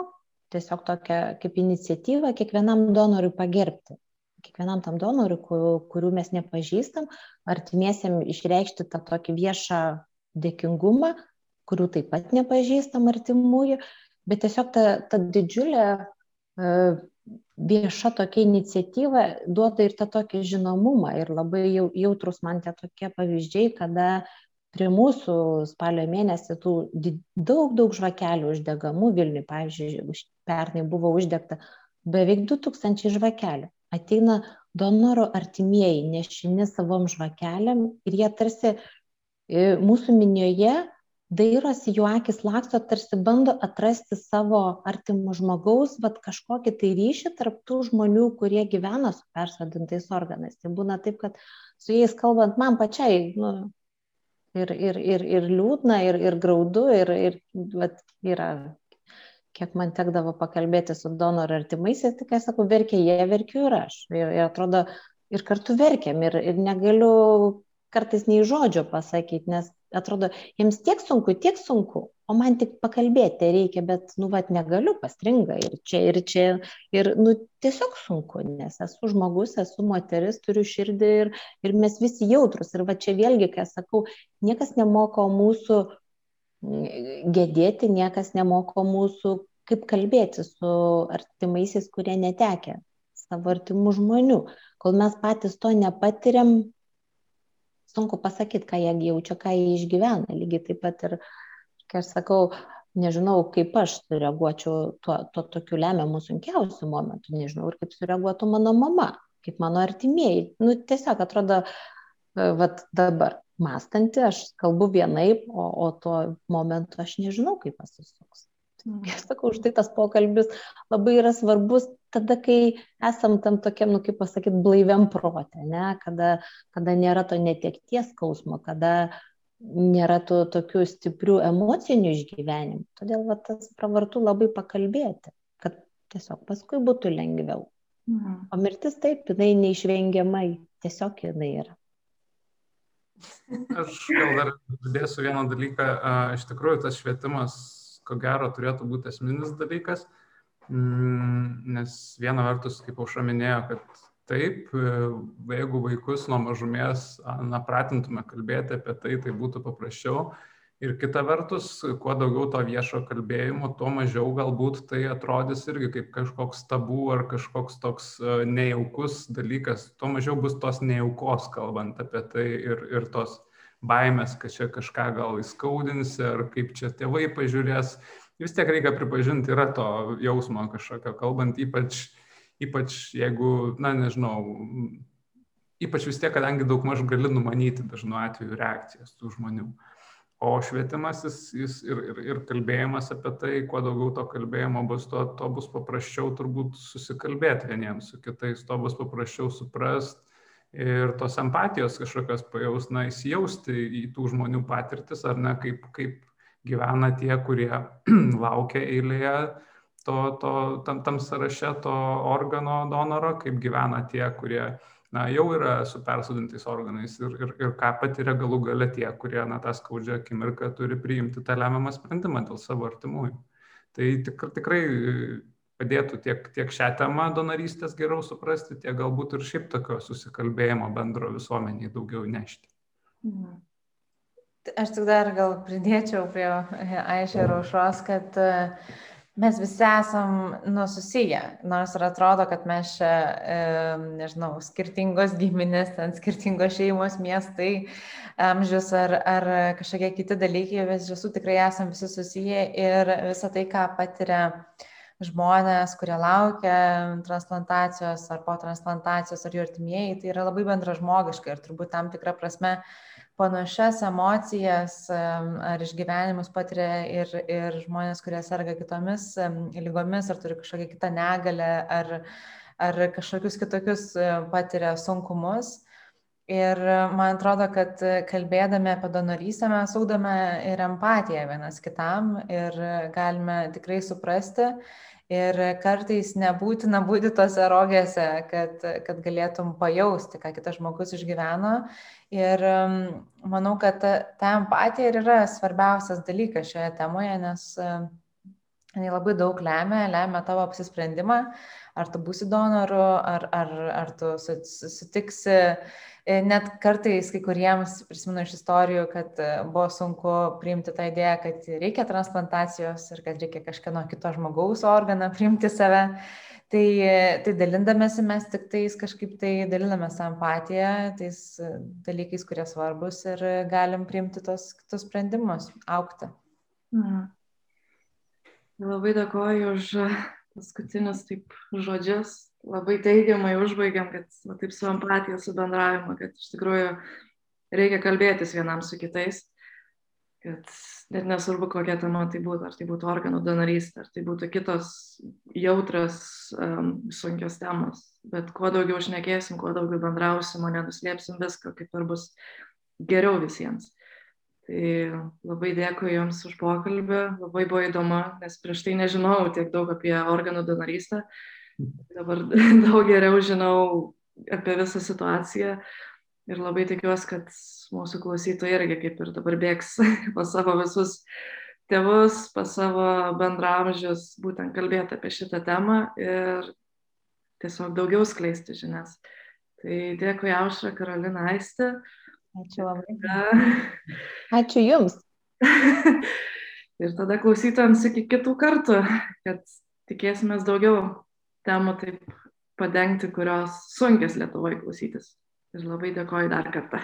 tiesiog tokią kaip iniciatyvą kiekvienam donorui pagerbti. Kiekvienam tam donorui, kurių mes nepažįstam, artimiesiam išreikšti tą tokį viešą dėkingumą, kurių taip pat nepažįstam artimųjų bet tiesiog ta, ta didžiulė uh, vieša tokia iniciatyva duoda ir tą tokį žinomumą ir labai jau, jautrus man tie tokie pavyzdžiai, kada prie mūsų spalio mėnesį tų daug, daug žvakelių uždegamų Vilniui, pavyzdžiui, pernai buvo uždegta beveik 2000 žvakelių. Ateina donoro artimieji nešini savom žvakeliam ir jie tarsi e, mūsų minioje dairosi, jų akis laksto, tarsi bando atrasti savo artimų žmogaus, bet kažkokį tai ryšį tarp tų žmonių, kurie gyvena su persodintais organais. Tai būna taip, kad su jais kalbant man pačiai, nu, ir, ir, ir, ir liūdna, ir, ir graudu, ir, ir vat, yra, kiek man tekdavo pakalbėti su donoru artimaisiais, tai kai sakau, verkia jie, verkiu ir aš. Ir, ir atrodo, ir kartu verkiam, ir, ir negaliu kartais nei žodžio pasakyti, nes atrodo, jiems tiek sunku, tiek sunku, o man tik pakalbėti reikia, bet, nu, vad, negaliu, pastringa ir čia, ir čia, ir, nu, tiesiog sunku, nes esu žmogus, esu moteris, turiu širdį ir, ir mes visi jautrus. Ir va čia vėlgi, kai sakau, niekas nemoko mūsų mm, gedėti, niekas nemoko mūsų, kaip kalbėti su artimaisiais, kurie netekė savo artimų žmonių. Kol mes patys to nepatiriam, sunku pasakyti, ką jie jaučia, ką jie išgyvena. Lygiai taip pat ir, kai aš sakau, nežinau, kaip aš sureaguočiau tuo, tuo tokiu lemiamu sunkiausiu momentu, nežinau, ir kaip sureaguotų mano mama, kaip mano artimieji. Nu, tiesiog atrodo, e, vat dabar mąstanti, aš kalbu vienaip, o, o tuo momentu aš nežinau, kaip pasisuks. Mm. Sakau, už tai tas pokalbis labai yra svarbus tada, kai esam tam tokiam, nu kaip pasakyti, blaiviam protė, ne? kada, kada nėra to netekties skausmo, kada nėra tų tokių stiprių emocinių išgyvenimų. Todėl va, tas pravartu labai pakalbėti, kad tiesiog paskui būtų lengviau. Mhm. O mirtis taip, jinai neišvengiamai, tiesiog jinai yra. Aš gal dar pridėsiu vieną dalyką. Iš tikrųjų, tas švietimas ko gero turėtų būti esminis dalykas, mm, nes viena vertus, kaip aušra minėjo, kad taip, jeigu vaikus nuo mažumės na, pratintume kalbėti apie tai, tai būtų paprasčiau. Ir kita vertus, kuo daugiau to viešo kalbėjimo, tuo mažiau galbūt tai atrodys irgi kaip kažkoks tabų ar kažkoks toks nejaukus dalykas, tuo mažiau bus tos nejaukos kalbant apie tai ir, ir tos baimės, kad čia kažką gal įskaudinsi, ar kaip čia tėvai pažiūrės. Vis tiek reikia pripažinti, yra to jausmo kažkokio, kalbant ypač, ypač jeigu, na nežinau, ypač vis tiek, kadangi daug maž gali numanyti dažnu atveju reakcijas tų žmonių. O švietimas jis, jis ir, ir, ir kalbėjimas apie tai, kuo daugiau to kalbėjimo bus, tuo, to bus paprasčiau turbūt susikalbėti vieniems su kitais, to bus paprasčiau suprasti ir tos empatijos kažkokios pajaus, na, įsijausti į tų žmonių patirtis, ar ne, kaip, kaip gyvena tie, kurie laukia eilėje to, to, tam, tam sąraše to organo donoro, kaip gyvena tie, kurie na, jau yra su persodintais organais ir, ir, ir ką patiria galų gale tie, kurie na, tą skaudžią akimirką turi priimti tą lemiamą sprendimą dėl savo artimųjų. Tai tik, tikrai padėtų tiek, tiek šią temą donorystės geriau suprasti, tiek galbūt ir šiaip tokio susikalbėjimo bendro visuomeniai daugiau nešti. Mhm. Aš tik dar gal pridėčiau prie Aišė Raušos, kad e, mes visi esam nususiję, nors ir atrodo, kad mes čia, e, nežinau, skirtingos giminės, ten skirtingos šeimos, miestai, amžius ar, ar kažkokie kiti dalykai, vis iš tiesų tikrai esam visi susiję ir visą tai, ką patiria uh, žmonės, kurie laukia transplantacijos ar po transplantacijos ar jų artimieji, tai yra labai bendražmogiška ir turbūt tam tikrą prasme panašias emocijas ar išgyvenimus patiria ir, ir žmonės, kurie serga kitomis lygomis ar turi kažkokią kitą negalę ar, ar kažkokius kitokius patiria sunkumus. Ir man atrodo, kad kalbėdami apie donorystę mes saudame ir empatiją vienas kitam ir galime tikrai suprasti, Ir kartais nebūtina būti tose rogėse, kad, kad galėtum pajausti, ką kitas žmogus išgyveno. Ir manau, kad ta, ta empatija ir yra svarbiausias dalykas šioje temoje, nes jinai labai daug lemia, lemia tavo apsisprendimą, ar tu būsi donoru, ar, ar, ar tu sutiksi net kartais kai kuriems, prisimenu iš istorijų, kad e, buvo sunku priimti tą idėją, kad reikia transplantacijos ir kad reikia kažkieno kito žmogaus organą priimti save. Tai, tai dalindamėsi mes tik tais kažkaip tai dalinamės empatiją, tais dalykais, kurie svarbus ir galim priimti tos kitus sprendimus, aukti. Mhm. Labai dėkoju už paskutinius taip žodžius. Labai teigiamai užbaigiam, kad va, taip su empatija, su bendravimu, kad iš tikrųjų reikia kalbėtis vienam su kitais kad net nesvarbu kokia tema tai būtų, ar tai būtų organų donorystė, ar tai būtų kitos jautras, um, sunkios temos, bet kuo daugiau šnekėsim, kuo daugiau bendrausim, o nenuslėpsim viską, kaip ir bus geriau visiems. Tai labai dėkui Jums už pokalbį, labai buvo įdomu, nes prieš tai nežinau tiek daug apie organų donorystę, dabar daug geriau žinau apie visą situaciją ir labai tikiuosi, kad mūsų klausytojai irgi kaip ir dabar bėgs pas savo visus tėvus, pas savo bendramžius, būtent kalbėti apie šitą temą ir tiesiog daugiau skleisti žinias. Tai dėkui Aušra, Karolina Aistė. Ačiū labai. Ačiū Jums. ir tada klausytojams iki kitų kartų, kad tikėsimės daugiau temų taip padengti, kurios sunkės Lietuvoje klausytis. Ir labai dėkoju dar kartą.